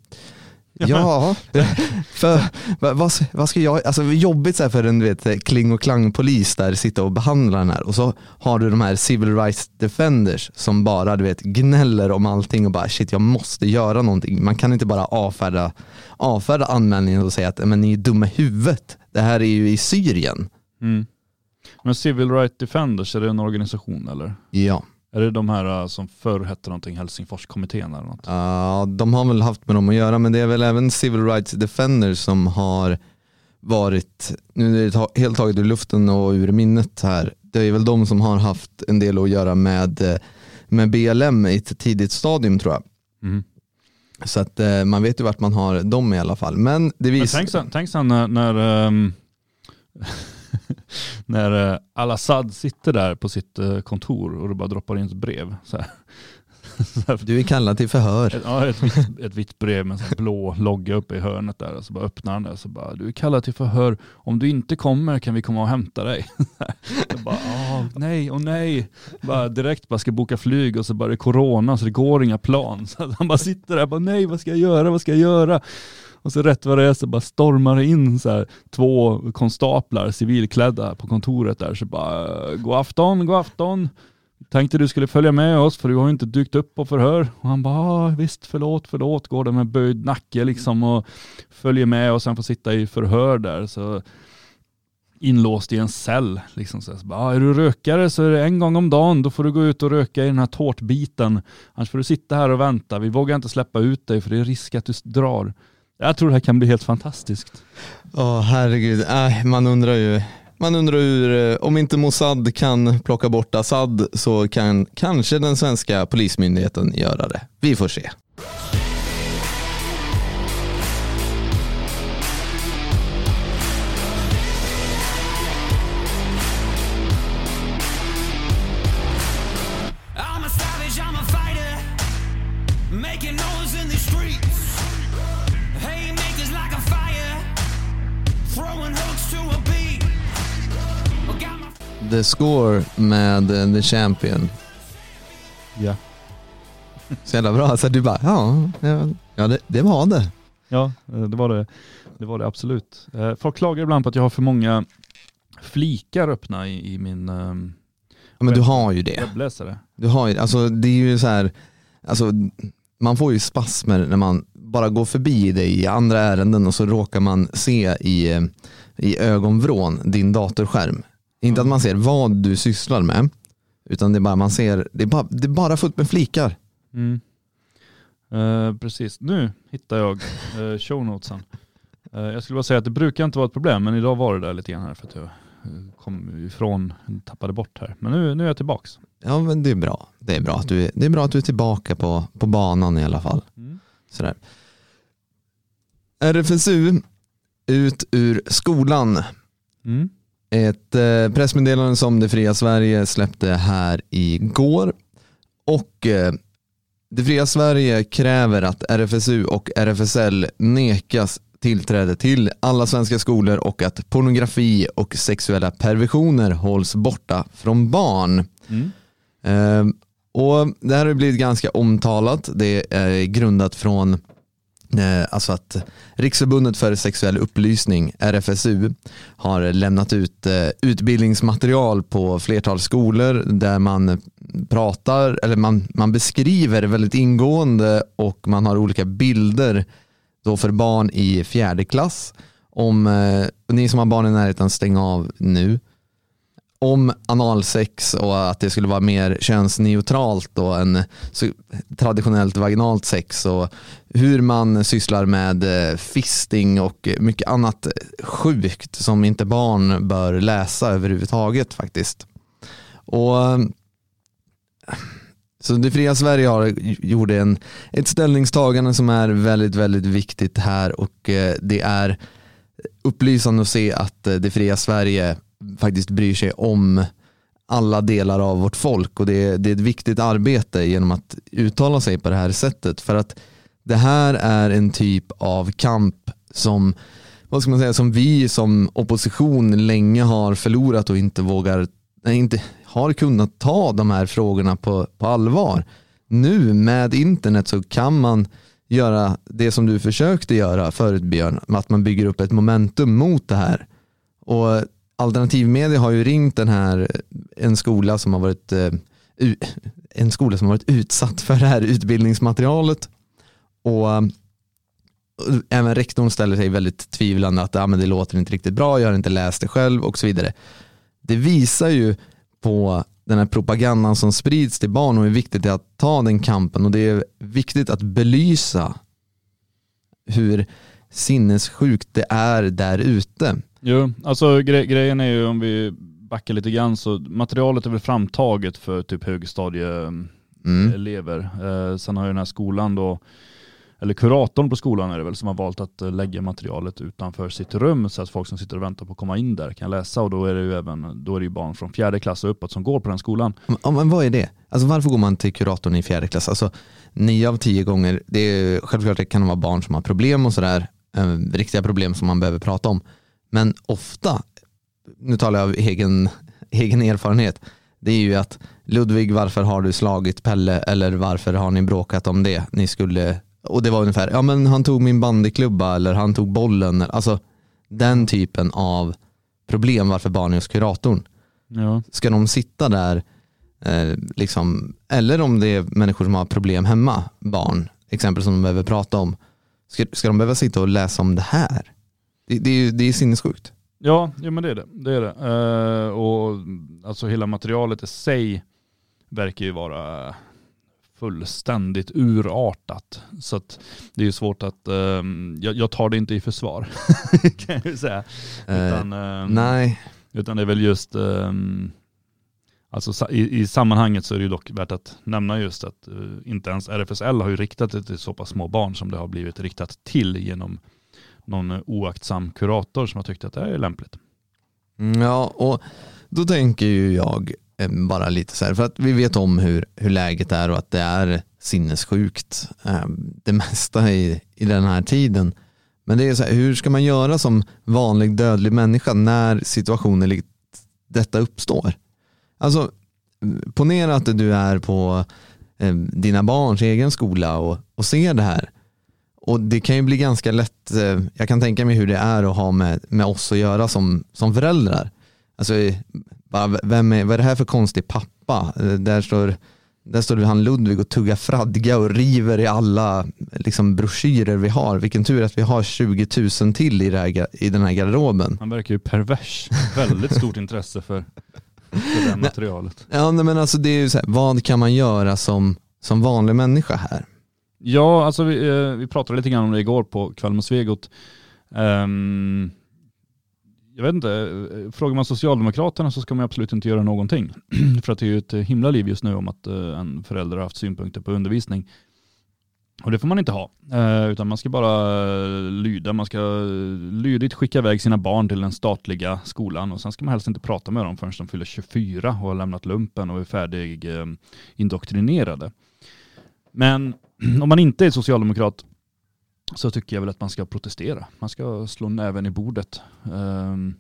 ja, för vad, vad, ska jag, alltså jobbigt så här för en du vet, kling och klang polis där sitta och behandla den här och så har du de här civil rights defenders som bara du vet gnäller om allting och bara shit jag måste göra någonting. Man kan inte bara avfärda, avfärda anmälningen och säga att men ni är dumma i huvudet. Det här är ju i Syrien. Mm. Men Civil Rights Defenders, är det en organisation eller? Ja. Är det de här uh, som förr hette någonting Helsingforskommittén eller något? Ja, de har väl haft med dem att göra men det är väl även Civil Rights Defenders som har varit, nu är det helt taget ur luften och ur minnet här, det är väl de som har haft en del att göra med, eh, med BLM i ett tidigt stadium tror jag. Mm. Så att eh, man vet ju vart man har dem i alla fall. Men det Men visar... tänk sen, tänk sen när, när, ehm, när eh, Al-Assad sitter där på sitt eh, kontor och det bara droppar in ett brev. Så här. Du är kallad till förhör. Ett, ja, ett, vitt, ett vitt brev med en blå logga uppe i hörnet där. Och så bara öppnar han det och så bara, du är kallad till förhör. Om du inte kommer kan vi komma och hämta dig. Jag bara, ah, nej och nej. Bara direkt bara ska boka flyg och så bara det är corona så det går inga plan. Så han bara sitter där och bara, nej vad ska jag göra, vad ska jag göra? Och så rätt vad det är så bara stormar det in så här, två konstaplar civilklädda på kontoret där. Så bara, god afton, god afton. Tänkte du skulle följa med oss för du har ju inte dykt upp på förhör. Och han bara, ah, visst förlåt, förlåt. Går där med böjd nacke liksom och följer med och sen får sitta i förhör där. Så inlåst i en cell. Liksom så, så bara, ah, är du rökare så är det en gång om dagen, då får du gå ut och röka i den här tårtbiten. Annars får du sitta här och vänta. Vi vågar inte släppa ut dig för det är risk att du drar. Jag tror det här kan bli helt fantastiskt. Ja, herregud. Äh, man undrar ju. Man undrar hur, eh, om inte Mossad kan plocka bort Assad så kan kanske den svenska polismyndigheten göra det. Vi får se. The Score med eh, The Champion. Ja. Så jävla bra. Så du bara, ja, ja, ja det, det var det. Ja, eh, det var det, det, var det absolut. Eh, Folk klagar ibland på att jag har för många flikar öppna i, i min um, Ja, men du har ju det. webbläsare. Du har ju, alltså det är ju så här, alltså man får ju spasmer när man bara går förbi dig i andra ärenden och så råkar man se i, eh, i ögonvrån din datorskärm. Inte att man ser vad du sysslar med, utan det är bara man ser, det är bara, det är bara fullt med flikar. Mm. Eh, precis, nu hittar jag uh, shownotesen. Uh, jag skulle bara säga att det brukar inte vara ett problem, men idag var det där lite grann här för att jag eh, kom ifrån, tappade bort här. Men nu, nu är jag tillbaks. Ja men det är bra. Det är bra att du, det är bra att du är tillbaka på, på banan i alla fall. Mm. Sådär. RFSU, ut ur skolan. Mm. Ett eh, pressmeddelande som Det fria Sverige släppte här igår. Och eh, Det fria Sverige kräver att RFSU och RFSL nekas tillträde till alla svenska skolor och att pornografi och sexuella perversioner hålls borta från barn. Mm. Eh, och Det här har blivit ganska omtalat. Det är grundat från Eh, alltså att Riksförbundet för sexuell upplysning, RFSU, har lämnat ut eh, utbildningsmaterial på flertal skolor där man pratar, eller man, man beskriver väldigt ingående och man har olika bilder då för barn i fjärde klass. Om eh, ni som har barn i närheten, stäng av nu om analsex och att det skulle vara mer könsneutralt då än traditionellt vaginalt sex och hur man sysslar med eh, fisting och mycket annat sjukt som inte barn bör läsa överhuvudtaget faktiskt. Och så det fria Sverige har gjorde en, ett ställningstagande som är väldigt, väldigt viktigt här och eh, det är upplysande att se att eh, det fria Sverige faktiskt bryr sig om alla delar av vårt folk och det är, det är ett viktigt arbete genom att uttala sig på det här sättet för att det här är en typ av kamp som vad ska man säga, som vi som opposition länge har förlorat och inte vågar, nej, inte har kunnat ta de här frågorna på, på allvar. Nu med internet så kan man göra det som du försökte göra förut Björn, att man bygger upp ett momentum mot det här. Och alternativmedia har ju ringt den här, eh, en skola som har varit eh, en skola som har varit utsatt för det här utbildningsmaterialet. Och eh, även rektorn ställer sig väldigt tvivlande att ah, men det låter inte riktigt bra, jag har inte läst det själv och så vidare. Det visar ju på den här propagandan som sprids till barn och hur viktigt det är att ta den kampen och det är viktigt att belysa hur sinnessjukt det är där ute. Jo, alltså gre grejen är ju om vi backar lite grann så materialet är väl framtaget för typ högstadieelever. Mm. Eh, sen har ju den här skolan då, eller kuratorn på skolan är det väl, som har valt att eh, lägga materialet utanför sitt rum så att folk som sitter och väntar på att komma in där kan läsa och då är det ju även då är det barn från fjärde klass och uppåt som går på den skolan. Ja, men vad är det? Alltså varför går man till kuratorn i fjärde klass? Alltså nio av tio gånger, det är, självklart det kan vara barn som har problem och sådär, eh, riktiga problem som man behöver prata om. Men ofta, nu talar jag av egen, egen erfarenhet, det är ju att Ludvig, varför har du slagit Pelle? Eller varför har ni bråkat om det? Ni skulle, och det var ungefär, ja men han tog min bandyklubba eller han tog bollen. Alltså den typen av problem varför barn är hos kuratorn. Ja. Ska de sitta där, eh, liksom, eller om det är människor som har problem hemma, barn, exempel som de behöver prata om. Ska, ska de behöva sitta och läsa om det här? Det, det, är, ju- det är sinnessjukt. Ja, jo, men det är det. det, är det. Eh, och alltså hela materialet i sig verkar ju vara fullständigt urartat. Så att det är ju svårt att, ehm, jag, jag tar det inte i försvar kan jag ju säga. Eh, Utan, ehm, Nej, utan det är väl just, ehm, alltså i, i sammanhanget så är det ju dock värt att nämna just att eh, inte ens RFSL har ju riktat det till så pass små barn som det har blivit riktat till genom någon oaktsam kurator som har tyckt att det här är lämpligt. Mm, ja, och då tänker ju jag eh, bara lite så här, för att vi vet om hur, hur läget är och att det är sinnessjukt ehm, det mesta i, i den här tiden. Men det är så här, hur ska man göra som vanlig dödlig människa när situationer likt detta uppstår? Alltså, ponera att du är på eh, dina barns egen skola och, och ser det här. Och det kan ju bli ganska lätt, eh, jag kan tänka mig hur det är att ha med, med oss att göra som, som föräldrar. Alltså, eh, bara, vem är, vad är det här för konstig pappa? Eh, Där står, där står han Ludvig och tuggar fradga och river i alla liksom, broschyrer vi har. Vilken tur att vi har 20 000 till i, här, i den här garderoben. Han verkar ju pervers. Väldigt stort intresse för, för det materialet. Ja, men alltså, det är ju så här, vad kan man göra som, som vanlig människa här? Ja, alltså vi, eh, vi pratade lite grann om det igår på Kväll med Svegot. Um, jag vet inte, eh, frågar man Socialdemokraterna så ska man absolut inte göra någonting. För att det är ju ett himla liv just nu om att eh, en förälder har haft synpunkter på undervisning. Och det får man inte ha, eh, utan man ska bara eh, lyda. Man ska eh, lydigt skicka iväg sina barn till den statliga skolan och sen ska man helst inte prata med dem förrän de fyller 24 och har lämnat lumpen och är färdig eh, indoktrinerade. Men om man inte är socialdemokrat så tycker jag väl att man ska protestera. Man ska slå näven i bordet. Um,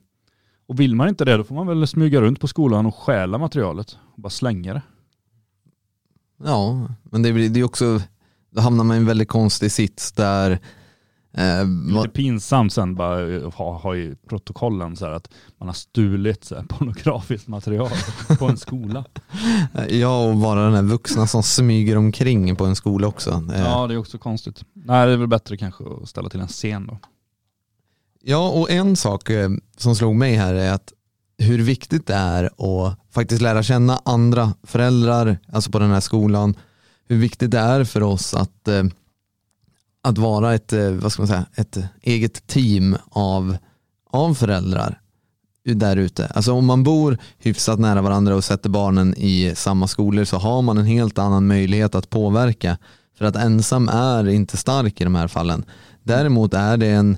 och vill man inte det då får man väl smyga runt på skolan och stjäla materialet och bara slänga det. Ja, men det blir ju också, då hamnar man i en väldigt konstig sits där eh, Lite pinsamt sen bara eh, ha, ha i protokollen så här att man har stulit så här pornografiskt material på en skola. Ja, och vara den här vuxna som smyger omkring på en skola också. Eh, Ja, det är också konstigt. Nej, det är väl bättre kanske att ställa till en scen då. Ja, och en sak eh, som slog mig här är att hur viktigt det är att faktiskt lära känna andra föräldrar, alltså på den här skolan. Hur viktigt det är för oss att, att vara ett, eh, vad ska man säga, ett eget team av, av föräldrar där ute. Alltså om man bor hyfsat nära varandra och sätter barnen i samma skolor så har man en helt annan möjlighet att påverka. För att ensam är inte stark i de här fallen. Däremot är det en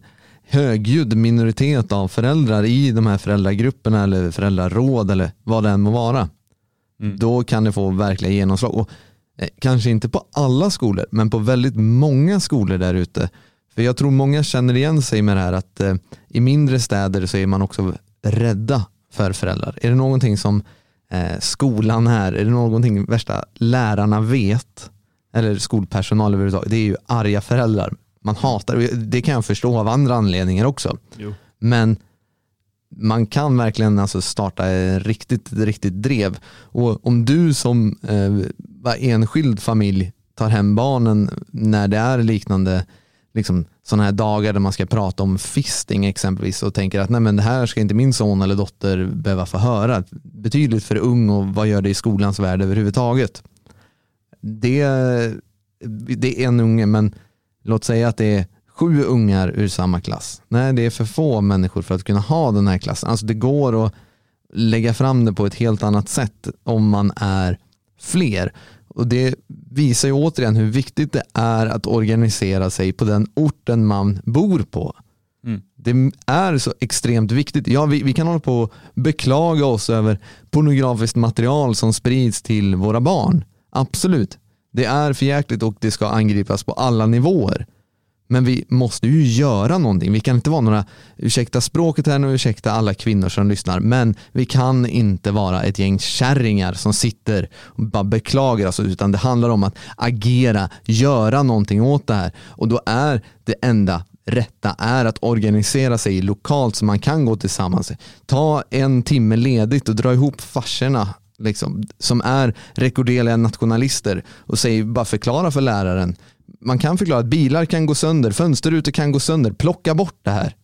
högljudd minoritet av föräldrar i de här föräldragrupperna eller föräldraråd eller vad det än må vara. Mm. Då kan det få verkliga genomslag. Och, eh, kanske inte på alla skolor men på väldigt många skolor där ute. För jag tror många känner igen sig med det här att eh, i mindre städer så är man också rädda för föräldrar. Är det någonting som eh, skolan här, är det någonting värsta lärarna vet, eller skolpersonal överhuvudtaget, det är ju arga föräldrar. Man hatar, det kan jag förstå av andra anledningar också. Jo. Men man kan verkligen alltså starta riktigt, riktigt drev. Och om du som eh, enskild familj tar hem barnen när det är liknande liksom, sådana här dagar där man ska prata om fisting exempelvis och tänker att nej men det här ska inte min son eller dotter behöva få höra. Betydligt för ung och vad gör det i skolans värld överhuvudtaget. Det, det är en unge men låt säga att det är sju ungar ur samma klass. Nej, det är för få människor för att kunna ha den här klassen. Alltså det går att lägga fram det på ett helt annat sätt om man är fler. Och det visar ju återigen hur viktigt det är att organisera sig på den orten man bor på. Mm. Det är så extremt viktigt. Ja, vi, vi kan hålla på och beklaga oss över pornografiskt material som sprids till våra barn. Absolut. Det är förjäkligt och det ska angripas på alla nivåer. Men vi måste ju göra någonting. Vi kan inte vara några, ursäkta språket här nu, ursäkta alla kvinnor som lyssnar, men vi kan inte vara ett gäng kärringar som sitter och bara beklagar oss, utan det handlar om att agera, göra någonting åt det här. Och då är det enda rätta är att organisera sig lokalt så man kan gå tillsammans. Ta en timme ledigt och dra ihop farsorna liksom, som är rekorderliga nationalister och säg, bara förklara för läraren man kan förklara att bilar kan gå sönder, fönsterrutor kan gå sönder, plocka bort det här.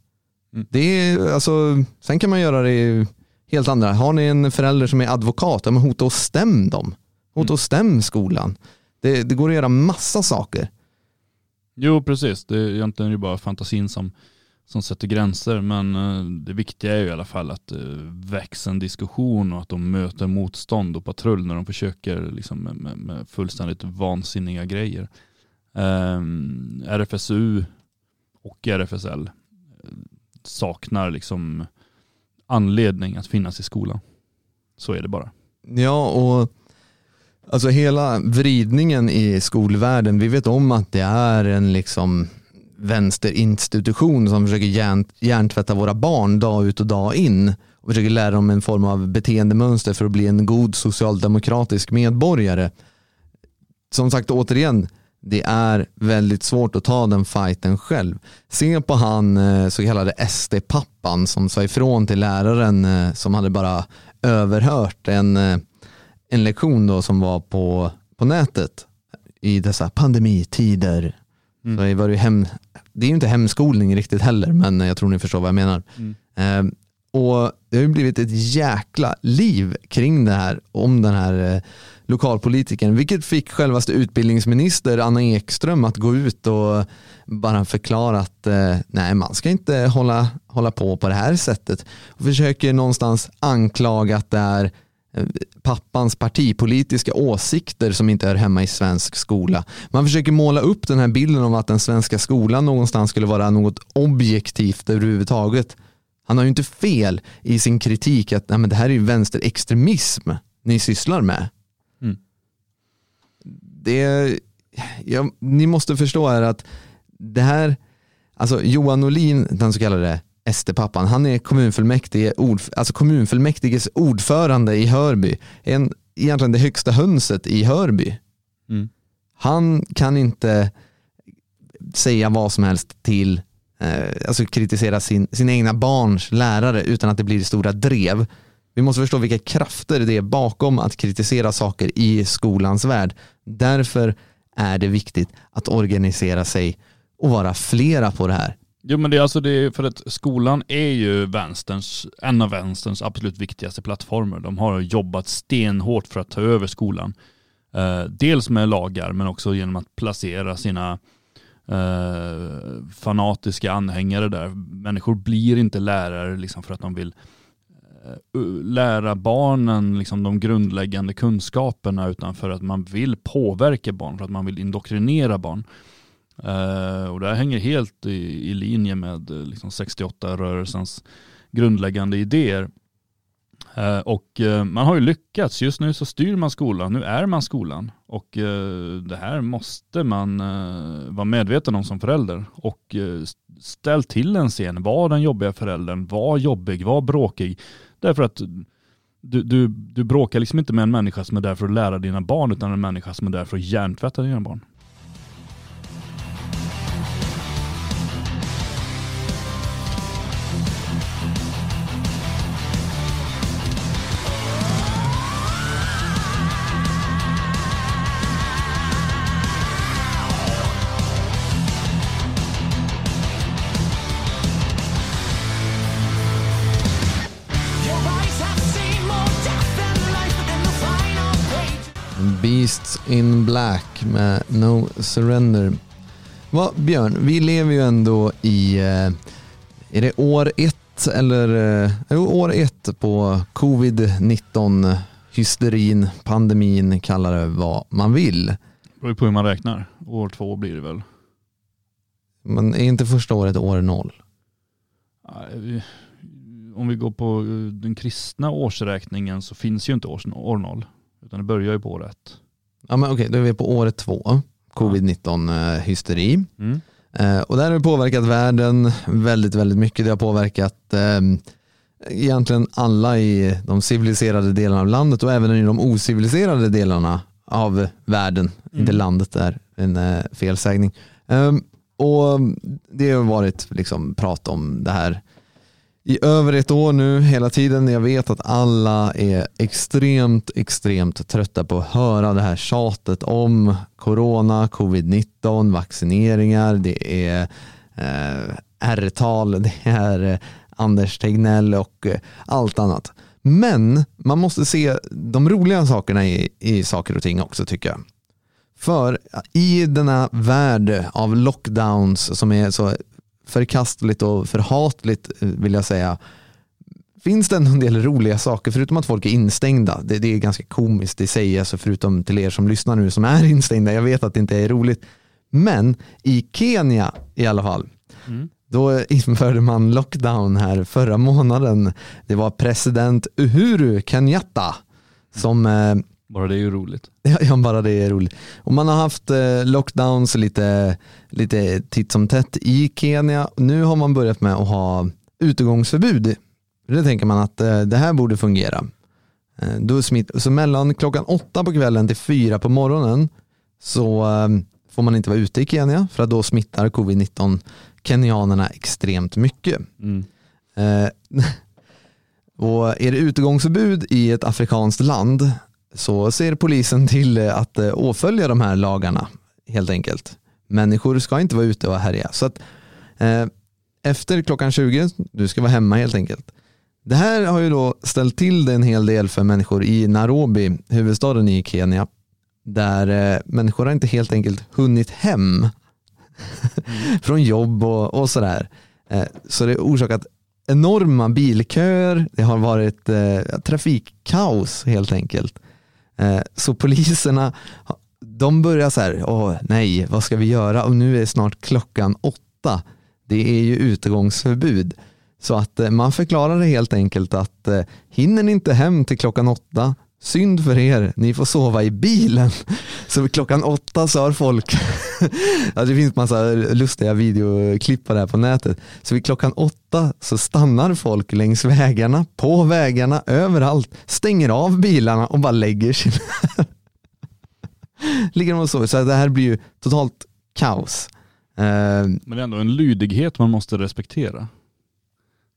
Mm. Det är, alltså, sen kan man göra det helt andra. Har ni en förälder som är advokat, ja, men hota och stäm dem. Hota och stäm skolan. Det, det går att göra massa saker. Jo precis, det är egentligen ju bara fantasin som, som sätter gränser men eh, det viktiga är ju i alla fall att det väcks en diskussion och att de möter motstånd och patrull när de försöker liksom med, med fullständigt vansinniga grejer. Ehm, RFSU och RFSL eh, saknar liksom anledning att finnas i skolan. Så är det bara. Ja, och alltså hela vridningen i skolvärlden, vi vet om att det är en liksom vänsterinstitution som försöker hjärn, hjärntvätta våra barn dag ut och dag in och försöker lära dem en form av beteendemönster för att bli en god socialdemokratisk medborgare. Som sagt återigen, det är väldigt svårt att ta den fighten själv. Se på han eh, så kallade SD-pappan som sa ifrån till läraren eh, som hade bara överhört en, eh, en lektion då som var på, på nätet i dessa pandemitider. Mm. Så det, var ju hem, det är ju inte hemskolning riktigt heller men jag tror ni förstår vad jag menar. Mm. Eh, och det har ju blivit ett jäkla liv kring det här, om den här eh, lokalpolitikern, vilket fick självaste utbildningsminister Anna Ekström att gå ut och bara förklara att eh, nej, man ska inte hålla, hålla på på det här sättet. Och försöker någonstans anklaga att det är eh, pappans partipolitiska åsikter som inte hör hemma i svensk skola. Man försöker måla upp den här bilden av att den svenska skolan någonstans skulle vara något objektivt överhuvudtaget. Han har ju inte fel i sin kritik att nej, men det här är ju vänsterextremism ni sysslar med. Det, ja, ni måste förstå här att det här, alltså Johan Norlin, den så kallade SD-pappan, han är kommunfullmäktige, ord, alltså kommunfullmäktiges ordförande i Hörby. En, egentligen det högsta hönset i Hörby. Mm. Han kan inte säga vad som helst till, eh, alltså kritisera sin, sin egna barns lärare utan att det blir stora drev. Vi måste förstå vilka krafter det är bakom att kritisera saker i skolans värld. Därför är det viktigt att organisera sig och vara flera på det här. Jo men det är alltså det för att skolan är ju vänsterns, en av vänsterns absolut viktigaste plattformar. De har jobbat stenhårt för att ta över skolan. Eh, dels med lagar men också genom att placera sina eh, fanatiska anhängare där. Människor blir inte lärare liksom för att de vill eh, Eh, lära barnen liksom de grundläggande kunskaperna utan för att man vill påverka barn, för att man vill indoktrinera barn. Eh, och det här hänger helt i, i linje med eh, liksom 68-rörelsens grundläggande idéer. Och man har ju lyckats. Just nu så styr man skolan. Nu är man skolan. Och det här måste man vara medveten om som förälder. Och ställ till en scen. Var den jobbiga föräldern. Var jobbig. Var bråkig. Därför att du, du, du bråkar liksom inte med en människa som är där för att lära dina barn utan en människa som är där för att hjärntvätta dina barn. In Black med No Surrender. Va, Björn, vi lever ju ändå i, eh, är det år ett eller, eh, jo, år ett på covid-19 hysterin, pandemin, kalla det vad man vill. Det beror på hur man räknar. År två blir det väl. Men är inte första året år noll? Om vi går på eh, den kristna årsräkningen så finns ju inte år noll. Utan det börjar ju på år ett. Ja men okej, då är vi på året två. Covid-19 eh. Mm. Eh, och det här har påverkat världen väldigt, väldigt mycket. Det har påverkat eh, egentligen alla i de civiliserade delarna av landet och även i de ociviliserade delarna av världen. Inte landet är en eh, felsägning. Eh, och det har varit liksom prat om det här i över ett år nu hela tiden. Jag vet att alla är extremt, extremt trötta på att höra det här tjatet om corona, covid-19, vaccineringar, det är eh, R-tal, det är eh, Anders Tegnell och eh, allt annat. Men man måste se de roliga sakerna i, i saker och ting också tycker jag. För i denna värld av lockdowns som är så förkastligt och förhatligt eh, vill jag säga finns det ändå en del roliga saker förutom att folk är instängda. Det, det är ganska komiskt i sig, alltså förutom till er som lyssnar nu som är instängda. Jag vet att det inte är roligt. Men i Kenya i alla fall, då införde man lockdown här förra månaden. Det var president Uhuru Kenyatta som eh, Bara det är ju roligt. Ja, ja, bara det är roligt. Och man har haft eh, lockdowns lite, lite titt som tätt i Kenya. Nu har man börjat med att ha utegångsförbud. Det tänker man att eh, det här borde fungera. Eh, då smitt, så mellan klockan åtta på kvällen till fyra på morgonen så får man inte vara ute i Kenya för att då smittar covid-19 kenyanerna extremt mycket. Mm. Och är det utegångsförbud i ett afrikanskt land så ser polisen till eh, att eh, åfölja de här lagarna helt enkelt. Människor ska inte vara ute och härja. Så att, eh, efter klockan 20, du ska vara hemma helt enkelt. Det här har ju då ställt till det en hel del för människor i Nairobi, huvudstaden i Kenya, där eh, människor har inte helt enkelt hunnit hem från jobb och, och sådär. Eh, så det har orsakat enorma bilköer, det har varit eh, trafikkaos helt enkelt. Eh, så poliserna, de börjar så här, åh nej, vad ska vi göra? Och nu är snart klockan åtta. Det är ju utegångsförbud. Så att eh, man förklarar det helt enkelt att eh, hinner ni inte hem till klockan åtta, synd för er, ni får sova i bilen. Så vid klockan åtta så har folk, ja, det finns massa lustiga videoklipp på det här på nätet. Så vid klockan åtta så stannar folk längs vägarna, på vägarna, överallt, stänger av bilarna och bara lägger sig. Ligger de och sover. Så det här blir ju totalt kaos. Eh, Men det är ändå en lydighet man måste respektera.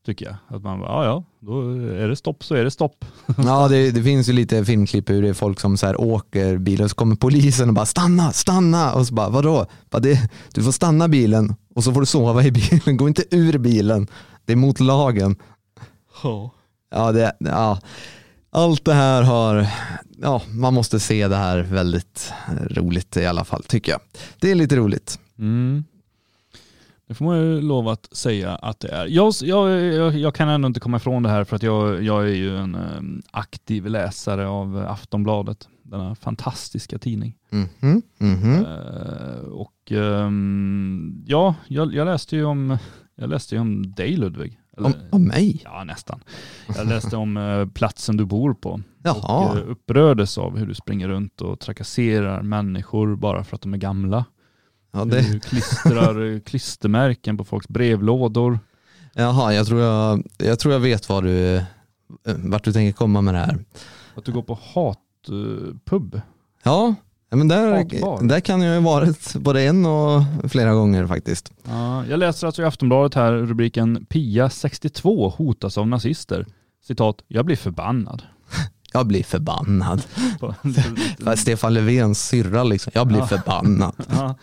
Tycker jag. Att man bara, ja ja, då är det stopp så är det stopp. Ja, det, det finns ju lite filmklipp hur det är folk som så här åker bil och så kommer polisen och bara stanna, stanna och så bara vadå? Bara det, du får stanna bilen och så får du sova i bilen, gå inte ur bilen. Det är mot lagen. Ja, det, ja. Allt det här har, ja, man måste se det här väldigt roligt i alla fall tycker jag. Det är lite roligt. Mm. Det får man ju lov att säga att det är. Jag, jag, jag, kan ändå inte komma ifrån det här för att jag, jag är ju en eh, aktiv läsare av Aftonbladet. Denna fantastiska tidning. Mhm, mhm. Eh, och ehm, ja, jag, jag läste ju om, jag läste ju om dig Ludvig. Eller, Om, om mig? Ja, nästan. Jag läste om eh, platsen du bor på. Jaha. Och eh, upprördes av hur du springer runt och trakasserar människor bara för att de är gamla. Ja, det, Du klistrar klistermärken på folks brevlådor. jaha, jag tror jag, jag tror jag vet vad du, eh, vart du tänker komma med det här. Att du går på hatpub. Ja, ja, men där, Hatbar. där kan jag ju varit både en och flera gånger faktiskt. Ja, jag läser alltså i Aftonbladet här rubriken Pia 62 hotas av nazister. Citat, jag blir förbannad. Jag blir förbannad. Stefan Löfvens syrra liksom, jag blir Ja. förbannad. Ja.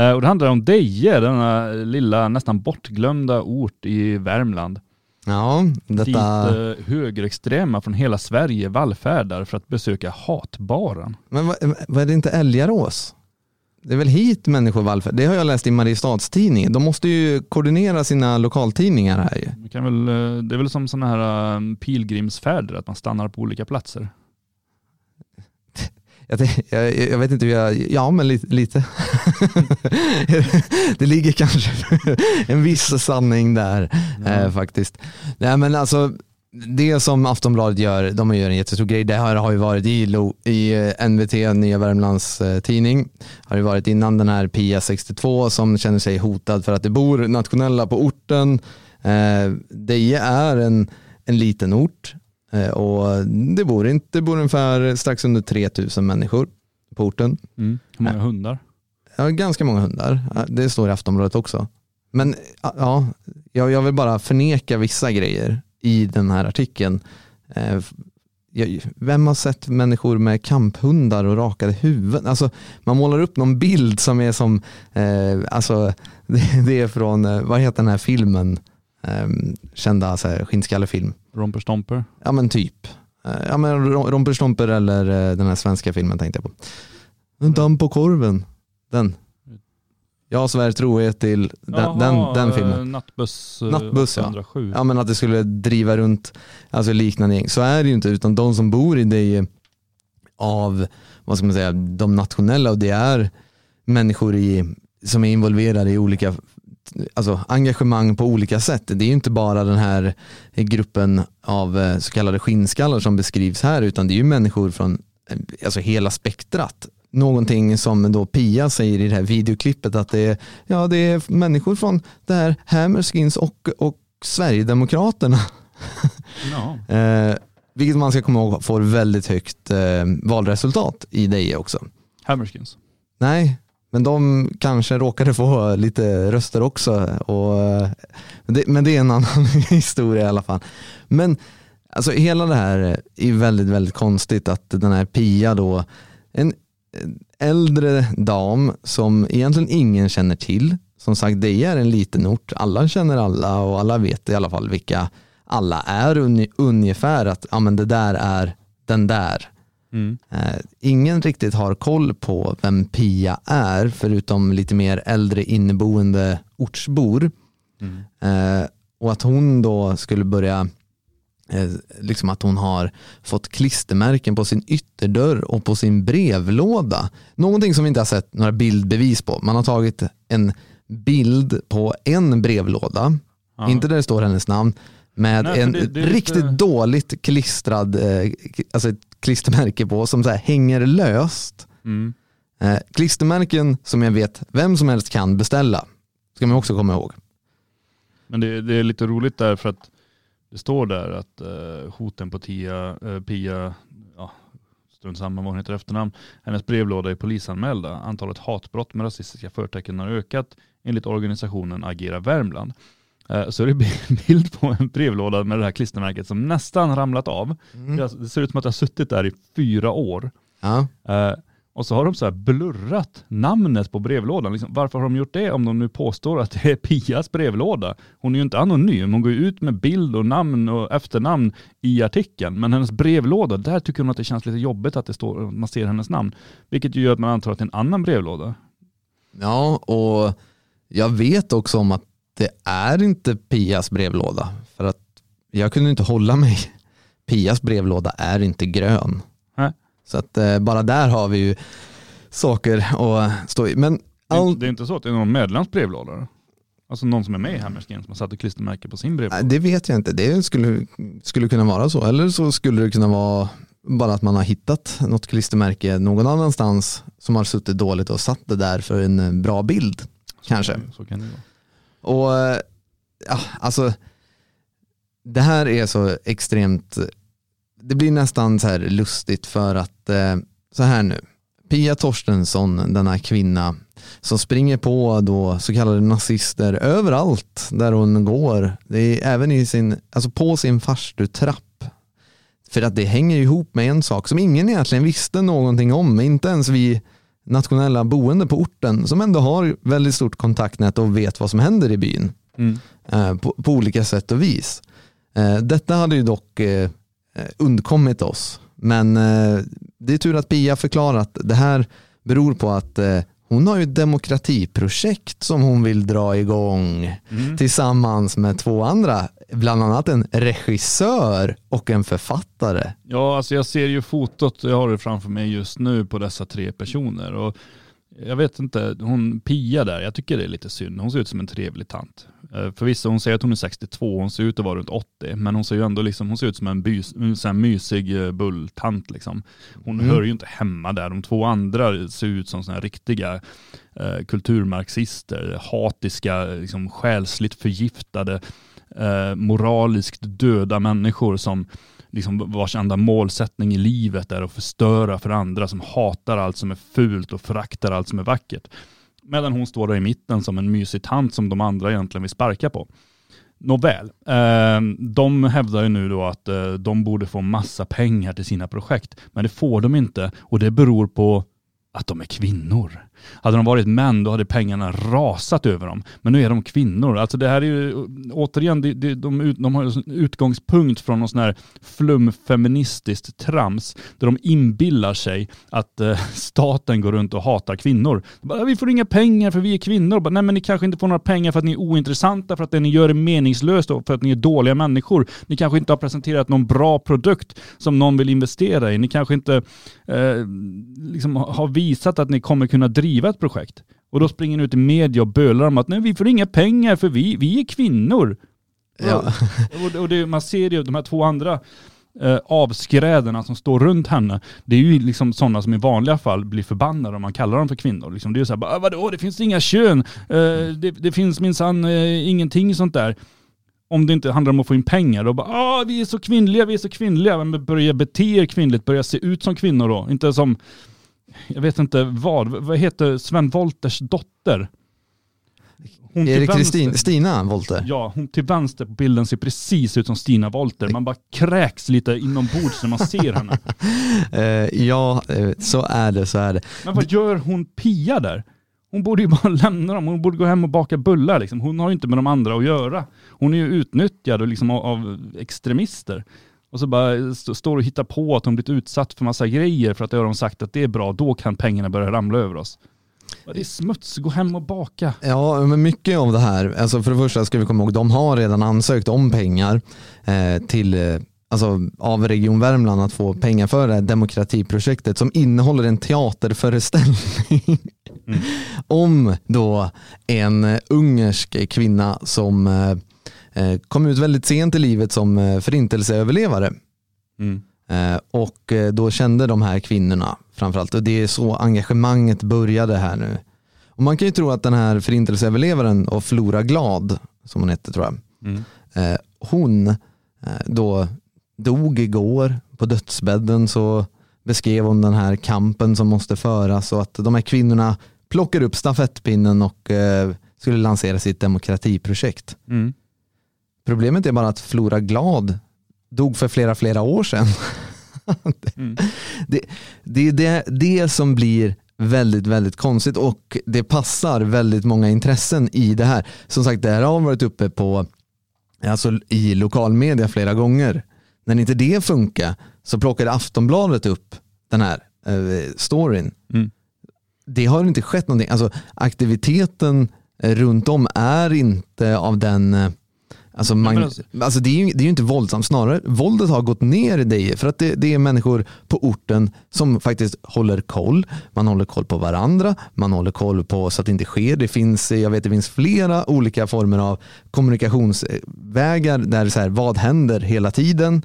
Eh, Och det handlar om Deje, denna lilla nästan bortglömda ort i Värmland. Ja, Dit detta, eh, högerextrema från hela Sverige vallfärdar för att besöka hatbaren. men vad är det inte Älgarås? Det är väl hit människor vallfärdar? Det har jag läst i Mariestadstidningen. De måste ju koordinera sina lokaltidningar här ju. Det, kan väl, eh, det är väl som sådana här eh, pilgrimsfärder, att man stannar på olika platser. Jag, jag, jag vet inte hur jag, ja men lite. lite. det ligger kanske en viss sanning där eh, faktiskt. Nej men alltså det som Aftonbladet gör, de gör en jättestor grej. Det här har ju varit i, Lo- i eh, NVT, Nya Värmlands eh, tidning. Har ju varit innan den här Pia 62 som känner sig hotad för att det bor nationella på orten. Eh, Deje är en, en liten ort eh, och det bor, inte, det bor ungefär strax under 3000 människor på orten. Mm. Hur många hundar? Ja, ganska många hundar. Det står i Aftonbladet också. Men ja, jag, jag vill bara förneka vissa grejer i den här artikeln. Eh, Vem har sett människor med kamphundar och rakade huvuden? Alltså, man målar upp någon bild som är som, eh, alltså, det, det är från, eh, vad heter den här filmen? Eh, kända så här, skinnskallefilm. Romper Stomper? Ja men typ. Ja men Ro- Romperstomper eller den här svenska filmen tänkte jag på. En damm på korven. Den. Jag svär trohet till den, den, den filmen. eh, Nattbuss, eh, Nattbuss, ja. 807. Ja men att det skulle driva runt alltså liknande gäng. Så är det ju inte utan de som bor i det av, vad ska man säga, de nationella och det är människor i, som är involverade i olika alltså engagemang på olika sätt. Det är ju inte bara den här gruppen av eh, så kallade skinnskallar som beskrivs här utan det är ju människor från alltså hela spektrat. Någonting som då Pia säger i det här videoklippet att det är, ja, det är människor från det här Hammerskins och, och Sverigedemokraterna. Ja. Eh, vilket man ska komma ihåg får väldigt högt eh, valresultat i Deje också. Hammerskins. Nej, men de kanske råkade få lite röster också. Och, eh, det, men det är en annan historia i alla fall. Men alltså, hela det här är väldigt, väldigt konstigt att den här Pia då, en äldre dam som egentligen ingen känner till. Som sagt, det är en liten ort. Alla känner alla och alla vet i alla fall vilka alla är ungefär att ja, men det där är den där. Mm. Eh, ingen riktigt har koll på vem Pia är förutom lite mer äldre inneboende ortsbor. Mm. Eh, och att hon då skulle börja, liksom att hon har fått klistermärken på sin ytterdörr och på sin brevlåda. Någonting som vi inte har sett några bildbevis på. Man har tagit en bild på en brevlåda, Ja. inte där det står hennes namn, med Nej, en det- det riktigt dåligt klistrad, eh, alltså ett klistermärke på som så här hänger löst. Mm. Eh, klistermärken som jag vet vem som helst kan beställa. Ska man också komma ihåg. Men det, det är lite roligt där för att det står där att eh, hoten på Tia, eh, Pia, ja, strunt samma vad hon heter i efternamn, hennes brevlåda är polisanmälda. Antalet hatbrott med rasistiska förtecken har ökat enligt organisationen Agera Värmland. Eh, så är det bild på en brevlåda med det här klistermärket som nästan ramlat av. Det, har- det ser ut som att det har suttit där i fyra år. Ja. Eh, och så har de så här blurrat namnet på brevlådan. Liksom, varför har de gjort det om de nu påstår att det är Pias brevlåda? Hon är ju inte anonym, hon går ju ut med bild och namn och efternamn i artikeln. Men hennes brevlåda, där tycker hon att det känns lite jobbigt att det står, man ser hennes namn. Vilket ju gör att man antar att det är en annan brevlåda. ja, och jag vet också om att det är inte Pias brevlåda. För att jag kunde inte hålla mig. Pias brevlåda är inte grön. Så att eh, bara där har vi ju saker att stå i. Men Det är, all, det är inte så att det är någon medlems brevlåda? Alltså någon som är med i Hammerskin som har satt ett klistermärke på sin brevlåda? Det vet jag inte. Det skulle, skulle kunna vara så. Eller så skulle det kunna vara bara att man har hittat något klistermärke någon annanstans som har suttit dåligt och satt det där för en bra bild. Kanske. Så kan det vara. Och eh, ja, alltså det här är så extremt, det blir nästan så här lustigt för att eh, så här nu, Pia Torstensson, denna kvinna som springer på då så kallade nazister överallt där hon går. Det är även i sin, alltså på sin farstutrapp. För att det hänger ihop med en sak som ingen egentligen visste någonting om, inte ens vi nationella boende på orten som ändå har väldigt stort kontaktnät och vet vad som händer i byn Mm. eh, på, på olika sätt och vis. Eh, detta hade ju dock undkommit oss. Men eh, det är tur att Pia förklarat att det här beror på att eh, hon har ju ett demokratiprojekt som hon vill dra igång Mm. tillsammans med två andra bland annat en regissör och en författare. Ja, alltså jag ser ju fotot, jag har det framför mig just nu på dessa tre personer. Och jag vet inte, hon Pia där, jag tycker det är lite synd. Hon ser ut som en trevlig tant. Eh, Förvisso, hon säger att hon är 62, hon ser ut att vara runt 80, men hon ser ju ändå liksom, hon ser ut som en, bys, en mysig eh, bulltant liksom. Hon Mm. hör ju inte hemma där. De två andra ser ut som här riktiga eh, kulturmarxister, hatiska, liksom själsligt förgiftade, eh, moraliskt döda människor som liksom vars enda målsättning i livet är att förstöra för andra, som hatar allt som är fult och föraktar allt som är vackert. Medan hon står där i mitten som en mysig tant som de andra egentligen vill sparka på. Nåväl, eh, de hävdar ju nu då att eh, de borde få massa pengar till sina projekt, men det får de inte och det beror på att de är kvinnor. Hade de varit män då hade pengarna rasat över dem. Men nu är de kvinnor. Alltså det här är ju återigen, det, det, de, ut, de har ju en utgångspunkt från någon sån här flumfeministiskt trams där de inbillar sig att eh, staten går runt och hatar kvinnor. Bara, vi får inga pengar för vi är kvinnor. Bara, Nej men ni kanske inte får några pengar för att ni är ointressanta, för att det ni gör är meningslöst och för att ni är dåliga människor. Ni kanske inte har presenterat någon bra produkt som någon vill investera i. Ni kanske inte eh, liksom har visat att ni kommer kunna driva ett projekt. Och då springer ni ut i media och bölar om att nej vi får inga pengar för vi, vi är kvinnor. Ja. Och, och det, man ser ju de här två andra eh, avskräderna som står runt henne. Det är ju liksom sådana som i vanliga fall blir förbannade om man kallar dem för kvinnor. Liksom, det är ju såhär, bara, vadå det finns inga kön, eh, det, det finns minsann eh, ingenting sånt där. Om det inte handlar om att få in pengar, då bara ah, vi är så kvinnliga, vi är så kvinnliga. Men börja bete er kvinnligt, börja se ut som kvinnor då. Inte som, jag vet inte vad, vad heter Sven Wolters dotter? Hon Är det Kristin. Stina Wollter? Ja, hon till vänster på bilden ser precis ut som Stina Wolter. Man bara kräks lite inombords när man ser henne. Eh, ja, eh, så är det, så är det. Men vad gör hon Pia där? Hon borde ju bara lämna dem. Hon borde gå hem och baka bullar. Liksom. Hon har ju inte med de andra att göra. Hon är ju utnyttjad liksom av, av extremister. Och så bara st- står och hittar på att hon blivit utsatt för massa grejer för att det har de sagt att det är bra. Då kan pengarna börja ramla över oss. Det är smuts. Gå hem och baka. Ja, men mycket av det här, alltså för det första ska vi komma ihåg, de har redan ansökt om pengar eh, till, eh, alltså av Region Värmland att få pengar för det här demokratiprojektet som innehåller en teaterföreställning om då en ungersk kvinna som eh, kom ut väldigt sent i livet som eh, förintelseöverlevare. Eh, Och eh, då kände de här kvinnorna framförallt, och det är så engagemanget började här nu. Och man kan ju tro att den här förintelseöverlevaren och Flora Glad, som hon hette tror jag, Mm. eh, hon eh, då dog igår på dödsbädden så beskrev hon den här kampen som måste föras och att de här kvinnorna plockar upp stafettpinnen och eh, skulle lansera sitt demokratiprojekt. Mm. Problemet är bara att Flora Glad dog för flera, flera år sedan. Mm. det, det är det, det som blir väldigt, väldigt konstigt och det passar väldigt många intressen i det här. Som sagt, det här har varit uppe på, alltså i lokalmedia flera gånger. När inte det funkar så plockade Aftonbladet upp den här eh, storyn. Mm. Det har inte skett någonting. Alltså, aktiviteten eh, runt om är inte av den eh, Alltså, man, alltså, alltså- det, är ju, det är ju inte våldsamt, snarare våldet har gått ner i det för att det, det är människor på orten som faktiskt håller koll. Man håller koll på varandra, man håller koll på så att det inte sker. Det finns, jag vet det finns flera olika former av kommunikationsvägar där så här, vad händer hela tiden.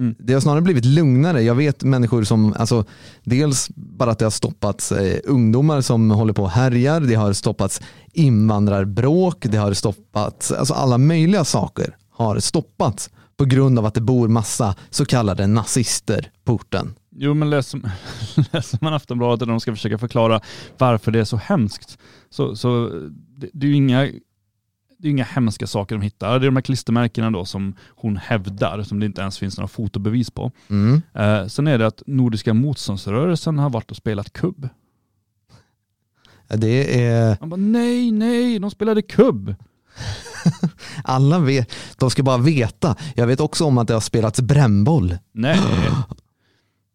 Mm. Det har snarare blivit lugnare. Jag vet människor som, alltså, dels bara att det har stoppats eh, ungdomar som håller på och härjar, det har stoppats invandrarbråk, det har stoppats, alltså alla möjliga saker har stoppats på grund av att det bor massa så kallade nazister på orten. Jo men läser, läser man Aftonbladet och de ska försöka förklara varför det är så hemskt så, så det, det är ju inga, det är inga hemska saker de hittar. Det är de här klistermärkena då som hon hävdar, som det inte ens finns några fotobevis på. Mm. Eh, sen är det att Nordiska motståndsrörelsen har varit och spelat kubb. Det är, Man bara nej, nej, de spelade kubb. alla vet, de ska bara veta. Jag vet också om att det har spelats brännboll. Nej,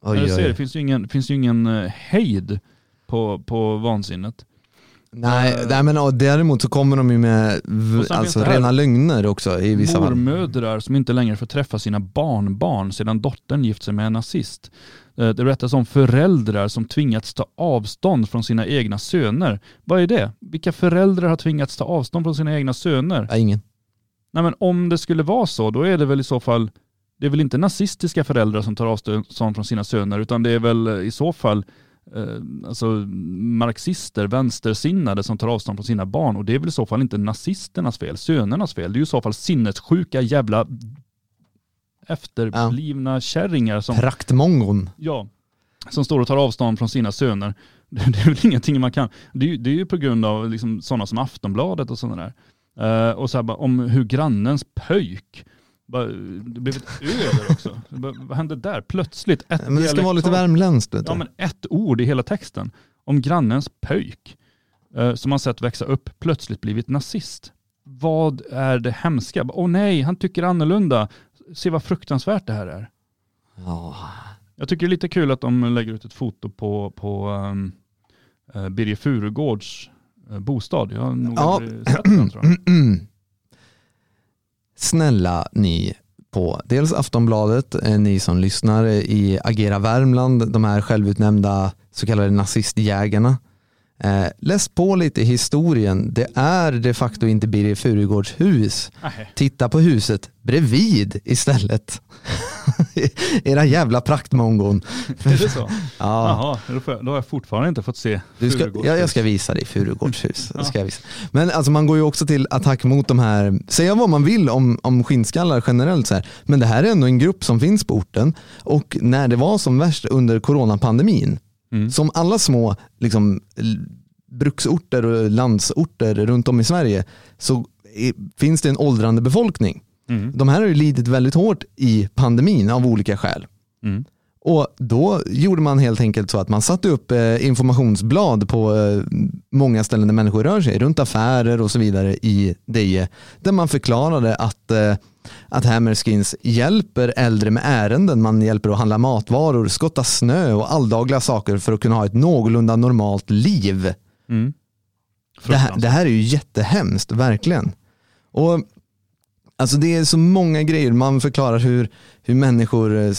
Oj, oj, ser, det finns ju ingen, finns ju ingen eh, hejd på, på vansinnet. Nej, Eh, nej men och däremot så kommer de ju med alltså, rena lögner också i vissa fall. Mormödrar som inte längre får träffa sina barnbarn sedan dottern gift sig med en nazist. Eh, Det berättas om föräldrar som tvingats ta avstånd från sina egna söner. Vad är det? Vilka föräldrar har tvingats ta avstånd från sina egna söner? Nej, ingen. Nej men om det skulle vara så, då är det väl i så fall, det är väl inte nazistiska föräldrar som tar avstånd från sina söner, utan det är väl i så fall eh, alltså marxister, vänstersinnade som tar avstånd från sina barn. Och det är väl i så fall inte nazisternas fel, sönernas fel. Det är ju i så fall sinnessjuka jävla efterblivna kärringar som, Praktmongon. ja, som står och tar avstånd från sina söner. Det är väl ingenting man kan, det är, ju- det är ju på grund av liksom sådana som Aftonbladet och sådana där. Eh, och så här om hur grannens pöjk, bara, det blev ett över också. Bara, Vad hände där? Plötsligt ett Men det ska vara lite värmländskt. Ja men ett ord i hela texten. Om grannens pöjk, eh, som man sett växa upp, plötsligt blivit nazist. Vad är det hemska? Åh nej, han tycker annorlunda. Se vad fruktansvärt det här är. Ja. Jag tycker det är lite kul att de lägger ut ett foto på, på um, Birger Furugårds eh, bostad. Jag har nog Ja. sett den tror jag. Snälla ni på dels Aftonbladet, eh, ni som lyssnar eh, i Agera Värmland, de här självutnämnda så kallade nazistjägarna. Eh, läs på lite i historien. Det är de facto inte Birger Furugårds hus. Nej. Titta på huset bredvid istället. Era jävla praktmongon. Är det så? Ja, Jaha, då, får jag, då har jag fortfarande inte fått se du ska, Furugårds jag, ska visa dig Furugårds hus. Det Ska jag visa. Men alltså man går ju också till attack mot de här, säga vad man vill om, om skinnskallar generellt, så här. men det här är ändå en grupp som finns på orten och när det var som värst under coronapandemin, Mm. som alla små liksom, bruksorter och landsorter runt om i Sverige så finns det en åldrande befolkning. Mm. De här har ju lidit väldigt hårt i pandemin av olika skäl. Mm. Och då gjorde man helt enkelt så att man satte upp eh, informationsblad på eh, många ställen där människor rör sig, runt affärer och så vidare i Deje, där man förklarade att, eh, att Hammerskins hjälper äldre med ärenden, man hjälper att handla matvaror, skotta snö och alldagliga saker för att kunna ha ett någorlunda normalt liv. Mm. Det här, det här är ju jättehemskt, verkligen. Och Alltså det är så många grejer, man förklarar hur, hur människor,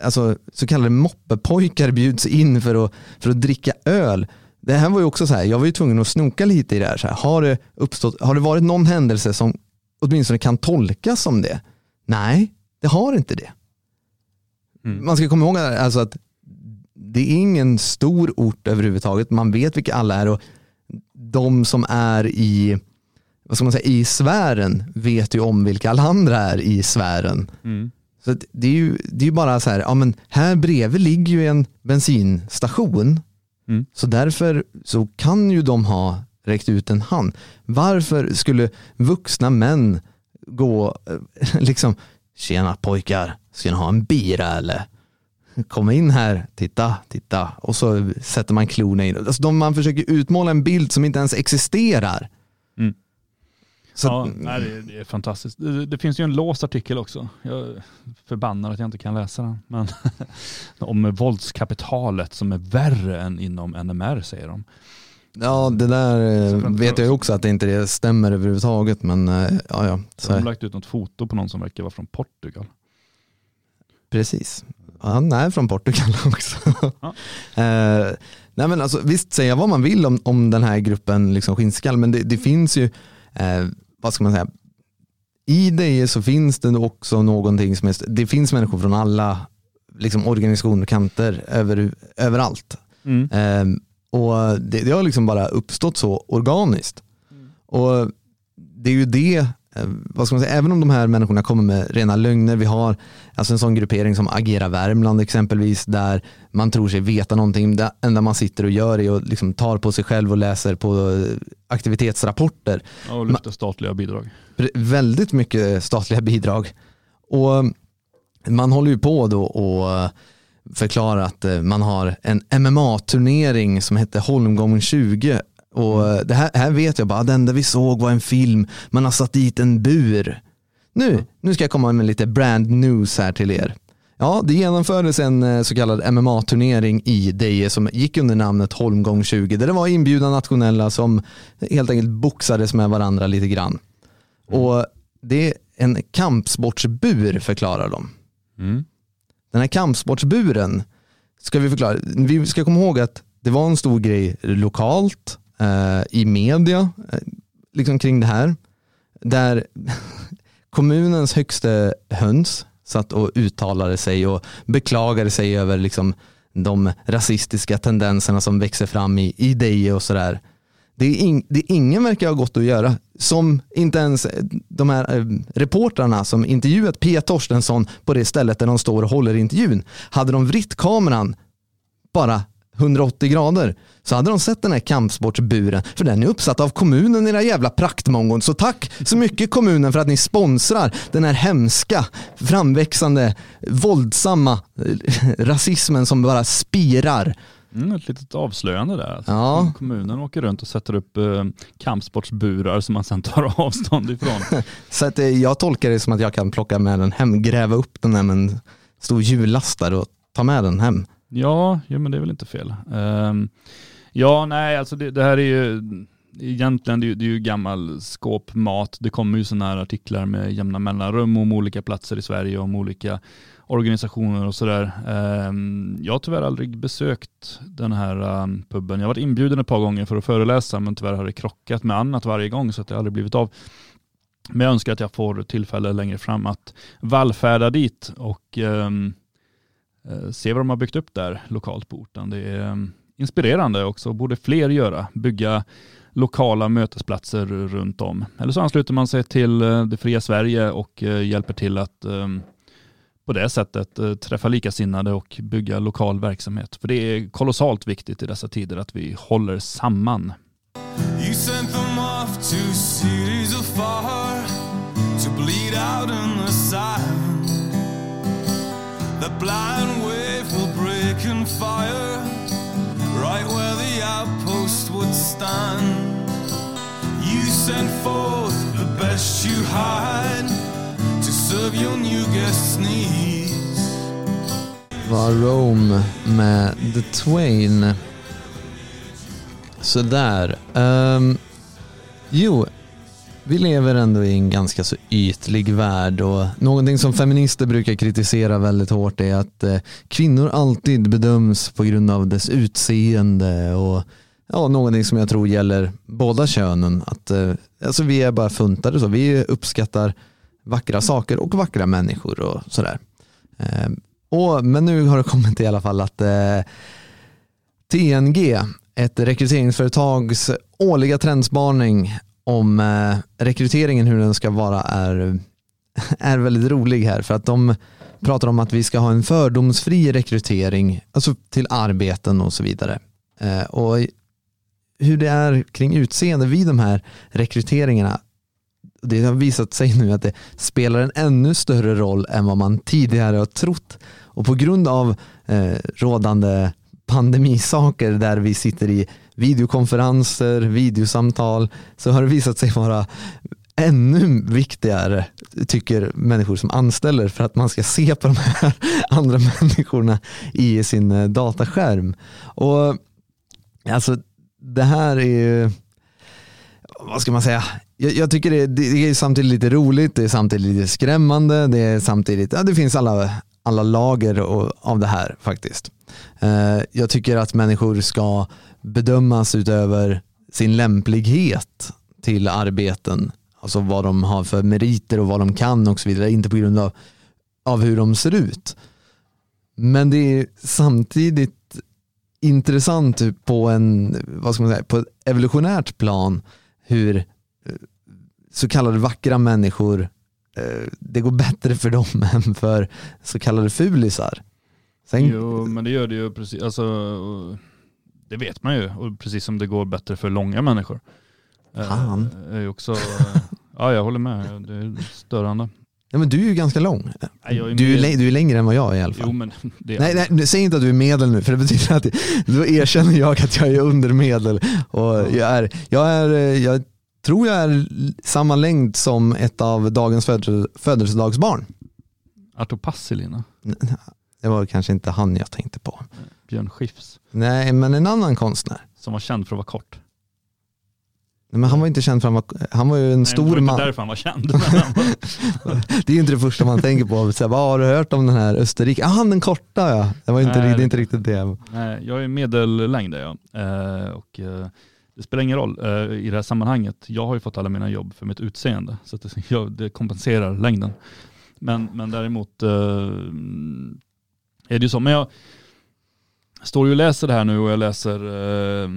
alltså så kallade moppepojkar bjuds in för att, för att dricka öl. Det här var ju också så här, jag var ju tvungen att snoka lite i det här. Så här har, det uppstått, har det varit någon händelse som åtminstone kan tolkas som det? Nej, det har inte det. Mm. Man ska komma ihåg alltså att det är ingen stor ort överhuvudtaget. Man vet vilka alla är och de som är i, vad ska man säga, i sfären vet ju om vilka alla andra är i sfären. Mm. Så det är ju det är bara så här, ja men här bredvid ligger ju en bensinstation. Mm. Så därför så kan ju de ha räckt ut en hand. Varför skulle vuxna män gå eh, liksom, tjena pojkar, ska ni ha en bira eller? Kom in här, titta, titta. Och så sätter man klorna in. Alltså de, man försöker utmåla en bild som inte ens existerar. Mm. Så, ja, nej, det, är fantastiskt. Det, det finns ju en låst artikel också. Jag är förbannad att jag inte kan läsa den. Men om våldskapitalet som är värre än inom NMR säger de. Ja, det där eh, vet jag också att det inte det stämmer överhuvudtaget. Men eh, ja, ja. Så de har lagt ut något foto på någon som verkar vara från Portugal. precis. Han är från Portugal också. Ja. eh, nej men alltså, visst, säga vad man vill om, om den här gruppen liksom skinnskall, men det, det finns ju, eh, vad ska man säga, i det så finns det också någonting som är, det finns människor från alla liksom, organisationer och kanter över, överallt. Mm. Ehm, och det, det har liksom bara uppstått så organiskt. Och det är ju det, vad ska man säga, även om de här människorna kommer med rena lögner, vi har alltså en sån gruppering som Agera Värmland exempelvis, där man tror sig veta någonting, det enda man sitter och gör är att liksom tar på sig själv och läser på eh, aktivitetsrapporter. Ja, och lyfta statliga bidrag. Väldigt mycket statliga bidrag. Och man håller ju på då och förklara att eh, man har en MMA-turnering som heter Holmgången 20. Och eh, det här, här vet jag bara, det enda vi såg var en film, man har satt dit en bur. Nu, nu ska jag komma med lite brand news här till er. Ja, det genomfördes en eh, så kallad MMA-turnering i Deje som gick under namnet Holmgång 20 där det var inbjudna nationella som helt enkelt boxades med varandra lite grann. Och det är en kampsportsbur förklarar de. Mm. Den här kampsportsburen ska vi förklara. Vi ska komma ihåg att det var en stor grej lokalt, Eh, i media, eh, liksom kring det här. Där kommunens högste höns satt och uttalade sig och beklagade sig över liksom de rasistiska tendenserna som växer fram i, i Deje och sådär. Det är, in, det är ingen verkar ha gått att göra. Som inte ens eh, de här eh, reportrarna som intervjuat Pia Torstensson på det stället där de står och håller intervjun. Hade de vritt kameran bara 180 grader så hade de sett den här kampsportsburen. För den är uppsatt av kommunen era jävla praktmongon. Så tack så mycket kommunen för att ni sponsrar den här hemska, framväxande, våldsamma eh, rasismen som bara spirar. Mm, ett litet avslöjande där. Alltså. Ja. Kommunen åker runt och sätter upp eh, kampsportsburar som man sen tar avstånd ifrån. Så att, eh, jag tolkar det som att jag kan plocka med den hem, gräva upp den här med en stor hjullastare och ta med den hem. Ja, ja men det är väl inte fel. Um, ja, nej, alltså det, det här är ju egentligen det är, ju- det är ju gammal skåpmat. Det kommer ju sådana här artiklar med jämna mellanrum om olika platser i Sverige, om olika organisationer och sådär. Um, jag har tyvärr aldrig besökt den här um, puben. Jag har varit inbjuden ett par gånger för att föreläsa, men tyvärr har det krockat med annat varje gång så att det aldrig blivit av. Men jag önskar att jag får tillfälle längre fram att vallfärda dit och um, Eh, se vad de har byggt upp där lokalt på orten. Det är ehm, inspirerande också, borde fler göra. Bygga lokala mötesplatser runt om. Eller så ansluter man sig till eh, det fria Sverige och eh, hjälper till att ehm, på det sättet träffa likasinnade och bygga lokal verksamhet. För det är kolossalt viktigt i dessa tider att vi håller samman. You sent them off to cities afar to bleed out in the side The blind wave will break and fire right where the outpost would stand. You sent forth the best you had to serve your new guests' needs. var Rome med The Twain. Sådär. Um, jo, vi lever ändå i en ganska så ytlig värld och någonting som feminister brukar kritisera väldigt hårt är att eh, kvinnor alltid bedöms på grund av dess utseende och ja, någonting som jag tror gäller båda könen. Att, eh, alltså vi är bara funtade så. Vi uppskattar vackra saker och vackra människor och sådär. Eh, och, men nu har det kommit i alla fall att eh, TNG, ett rekryteringsföretags årliga trendspaning om eh, rekryteringen, hur den ska vara, är, är väldigt rolig här. För att de pratar om att vi ska ha en fördomsfri rekrytering, alltså till arbeten och så vidare. Eh, och hur det är kring utseende vid de här rekryteringarna, det har visat sig nu att det spelar en ännu större roll än vad man tidigare har trott. Och på grund av eh, rådande pandemisaker där vi sitter i videokonferenser, videosamtal, så har det visat sig vara ännu viktigare, tycker människor som anställer, för att man ska se på de här andra människorna i sin eh, dataskärm. Och alltså, det här är ju, vad ska man säga, jag, jag tycker det, det är samtidigt lite roligt, det är samtidigt lite skrämmande, det är samtidigt, ja det finns alla, alla lager av det här faktiskt. Eh, jag tycker att människor ska bedömas utöver sin lämplighet till arbeten, alltså vad de har för meriter och vad de kan och så vidare, inte på grund av, av hur de ser ut. Men det är samtidigt intressant på en, vad ska man säga, på ett evolutionärt plan hur eh, så kallade vackra människor, eh, det går bättre för dem än för så kallade fulisar. Sen, Jo, men det gör det ju precis, alltså, och det vet man ju. Och precis som det går bättre för långa människor. Eh, Fan. Är också, eh, ja jag håller med, det är störande. ja, men du är ju ganska lång. Nej, jag är Du är, du är längre än vad jag är i alla fall. Jo men det är Nej, nej, säg inte att du är medel nu för det betyder att då erkänner jag att jag är under medel. Och jag, är, jag, är, eh, jag tror jag är samma längd som ett av dagens födel- födelsedagsbarn. Arto Passilina. det var kanske inte han jag tänkte på. Björn Skifs, Nej, men en annan konstnär. som var känd för att vara kort. Nej, Men han var inte känd för att han var, han var ju en Nej, det stor var inte man. därför han var känd. Det är ju inte det första man tänker på. Så här, vad har du hört om den här Österrike? Ah, han den korta ja. Det var inte, Nej, det är det- inte riktigt det. Nej, jag är medellängd jag. Eh, och, eh, det spelar ingen roll eh, i det här sammanhanget. Jag har ju fått alla mina jobb för mitt utseende. Så det, jag, det kompenserar längden. Men, men däremot eh, är det ju så. Men jag står ju och läser det här nu och jag läser eh,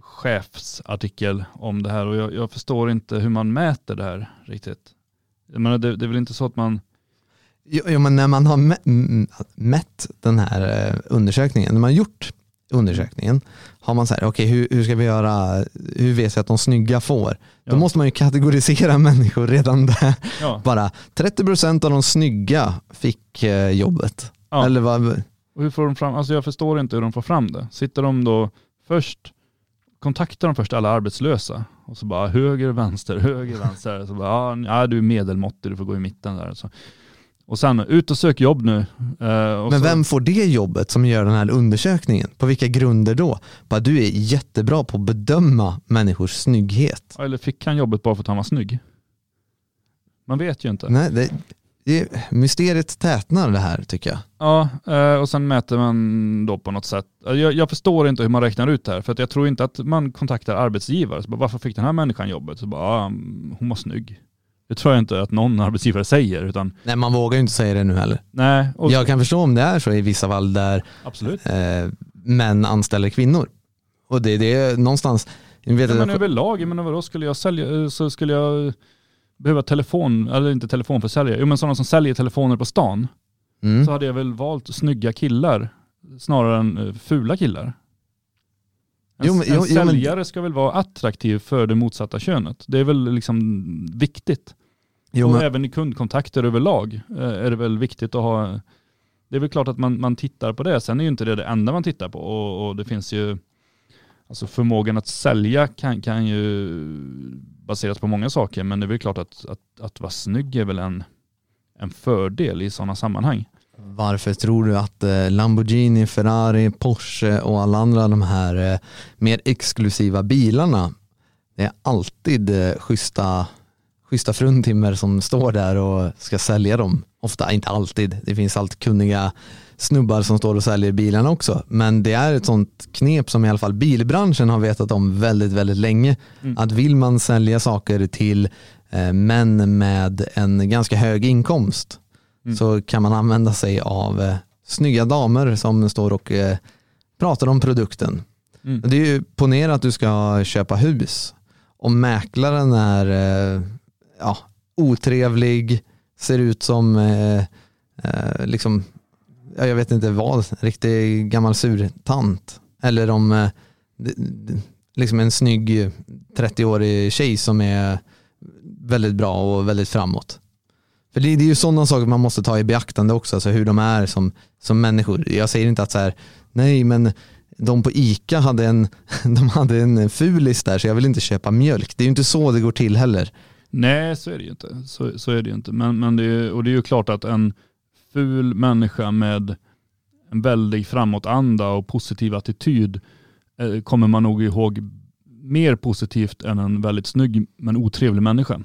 chefsartikel om det här och jag, jag förstår inte hur man mäter det här riktigt. Jag menar, det, det är väl inte så att man Jo, jo, men när man har mä- mätt den här eh, undersökningen, när man har gjort undersökningen, har man så här, okej hur, hur ska vi göra, hur vet vi att de snygga får? Då Ja. måste man ju kategorisera människor redan där. ja, Bara 30% av de snygga fick eh, jobbet. Ja. Eller vad, Och hur får de fram, alltså jag förstår inte hur de får fram det. Sitter de då först, kontaktar de först alla arbetslösa och så bara höger, vänster, höger, vänster. Så bara, ja, du är medelmåttig, du får gå i mitten där. Så. Och sen ut och sök jobb nu. Eh, men så, vem får det jobbet som gör den här undersökningen? På vilka grunder då? Bara, du är jättebra på att bedöma människors snygghet. Eller fick han jobbet bara för att han var snygg? Man vet ju inte. Nej, det, det, mysteriet tätnar det här tycker jag. Ja, eh, och sen mäter man då på något sätt. Jag, jag förstår inte hur man räknar ut det här, för jag tror inte att man kontaktar arbetsgivare. Så bara, varför fick den här människan jobbet? Så bara, ja, hon var snygg. Det tror jag inte att någon arbetsgivare säger, utan Nej, man vågar ju inte säga det nu heller. nej, och, Jag kan förstå om det är så i vissa fall där absolut. eh, män anställer kvinnor. Och det, det är någonstans, vet att- men överlag, jag menar vadå, skulle jag sälja, eh, så skulle jag behöva telefon, eller inte telefonförsäljare, jo men sådana som säljer telefoner på stan, mm. så hade jag väl valt snygga killar snarare än eh, fula killar. En, Jo, men- en jo, jo, men- säljare ska väl vara attraktiv för det motsatta könet. Det är väl liksom viktigt. jo, och men, även i kundkontakter överlag eh, är det väl viktigt att ha, det är väl klart att man, man tittar på det. Sen är ju inte det det enda man tittar på och, och det finns ju, alltså förmågan att sälja kan, kan ju baserat på många saker men det är väl klart att, att, att vara snygg är väl en, en fördel i sådana sammanhang. varför tror du att eh, Lamborghini, Ferrari, Porsche och alla andra de här eh, mer exklusiva bilarna, det är alltid eh, schyssta, schyssta fruntimmer som står där och ska sälja dem. Ofta, inte alltid, det finns alltid kunniga snubbar som står och säljer bilarna också. Men det är ett sånt knep som i alla fall bilbranschen har vetat om väldigt, väldigt länge. Mm. Att vill man sälja saker till eh, män med en ganska hög inkomst Mm. så kan man använda sig av eh, snygga damer som står och eh, pratar om produkten. Mm. Det är ju ponera att du ska köpa hus och mäklaren är eh, ja, otrevlig, ser ut som eh, eh, liksom, jag vet inte vad, riktig gammal surtant. Eller om eh, liksom en snygg 30-årig tjej som är väldigt bra och väldigt framåt. För det, det är ju sådana saker man måste ta i beaktande också, alltså hur de är som, som människor. Jag säger inte att så här, nej men de på ICA hade en, de hade en fulis där så jag vill inte köpa mjölk. Det är ju inte så det går till heller. Nej, så är det ju inte. Så, så är det ju inte. Men, men det är, och det är ju klart att en ful människa med en väldig framåtanda och positiv attityd eh, kommer man nog ihåg mer positivt än en väldigt snygg men otrevlig människa.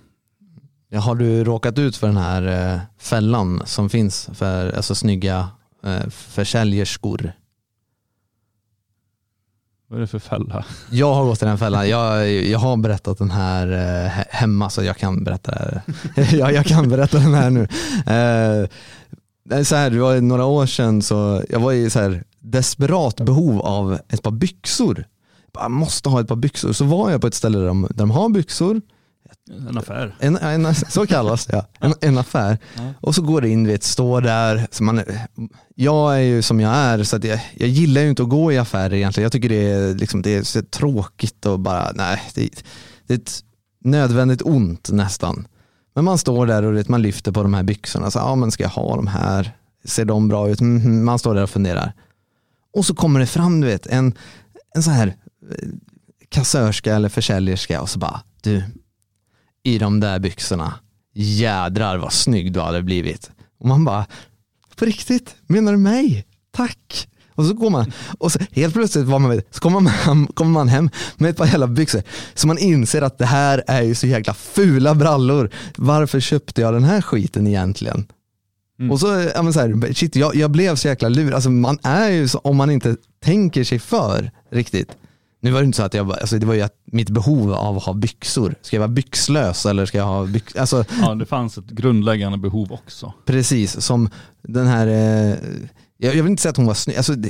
Ja, Har du råkat ut för den här eh, fällan som finns för alltså, snygga eh, försäljerskor? Vad är det för fälla? Jag har gått i den fällan. Jag, jag har berättat den här he- hemma så jag kan berätta jag, jag kan berätta den här nu. Så här, det var några år sedan så jag var i så här desperat behov av ett par byxor. Jag måste ha ett par byxor. Så var jag på ett ställe där de, där de har byxor. En affär. En, en, så kallas det, ja. en, en affär. Ja. Och så går det in, vet, står där. Så man, jag är ju som jag är, så jag, jag gillar ju inte att gå i affärer egentligen. Jag tycker det är, liksom, det är så tråkigt och bara, nej, det, det är ett nödvändigt ont nästan. Men man står där och man lyfter på de här byxorna. Så, ja, men ska jag ha de här? Ser de bra ut? Mhm, man står där och funderar. Och så kommer det fram, du vet, en, en så här eh, kassörska eller försäljerska och så bara, du, i de där byxorna, jädrar vad snygg du hade blivit. Och man bara, På riktigt? Menar du mig? Tack. Och så går man, och så helt plötsligt var man, så kommer man, hem, kommer man hem med ett par jävla byxor. Så man inser att det här är ju så jäkla fula brallor. Varför köpte jag den här skiten egentligen? Mm. Och så, ja, men så här, shit, jag, jag blev så jäkla lur. Alltså man är ju så, om man inte tänker sig för riktigt. Nu var det inte så att jag, bara- alltså det var ju att mitt behov av att ha byxor. Ska jag vara byxlös eller ska jag ha byxor? Alltså Ja, det fanns ett grundläggande behov också. precis som den här, eh, jag, jag vill inte säga att hon var snygg, alltså, det,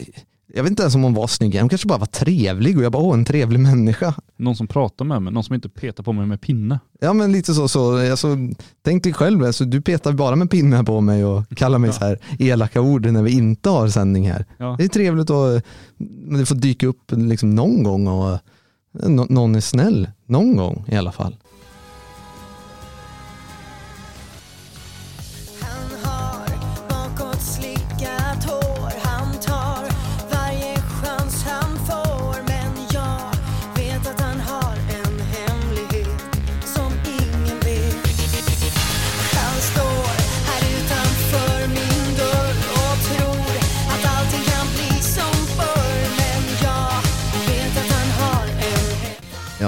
jag vet inte ens om hon var snygg, hon kanske bara var trevlig och jag bara, åh en trevlig människa. Någon som pratar med mig, någon som inte petar på mig med pinne. Ja men lite så, så alltså, tänk dig själv, alltså, du petar bara med pinnar på mig och kallar mig så här elaka ord när vi inte har sändning här. Ja. Det är trevligt att det får dyka upp liksom någon gång och eh, nå- någon är snäll, någon gång i alla fall.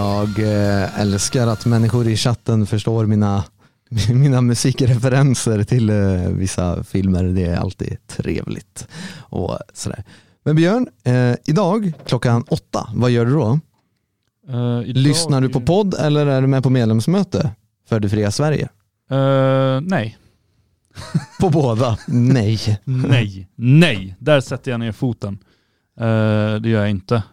Jag eh, älskar att människor i chatten förstår mina, mina musikreferenser till eh, vissa filmer. Det är alltid trevligt. Och sådär. Men Björn, eh, idag klockan åtta, vad gör du då? Eh, idag- Lyssnar du på podd eller är du med på medlemsmöte för det fria Sverige? Eh, nej. På båda? Nej. Nej. Nej. Där sätter jag ner foten. Eh, det gör jag inte.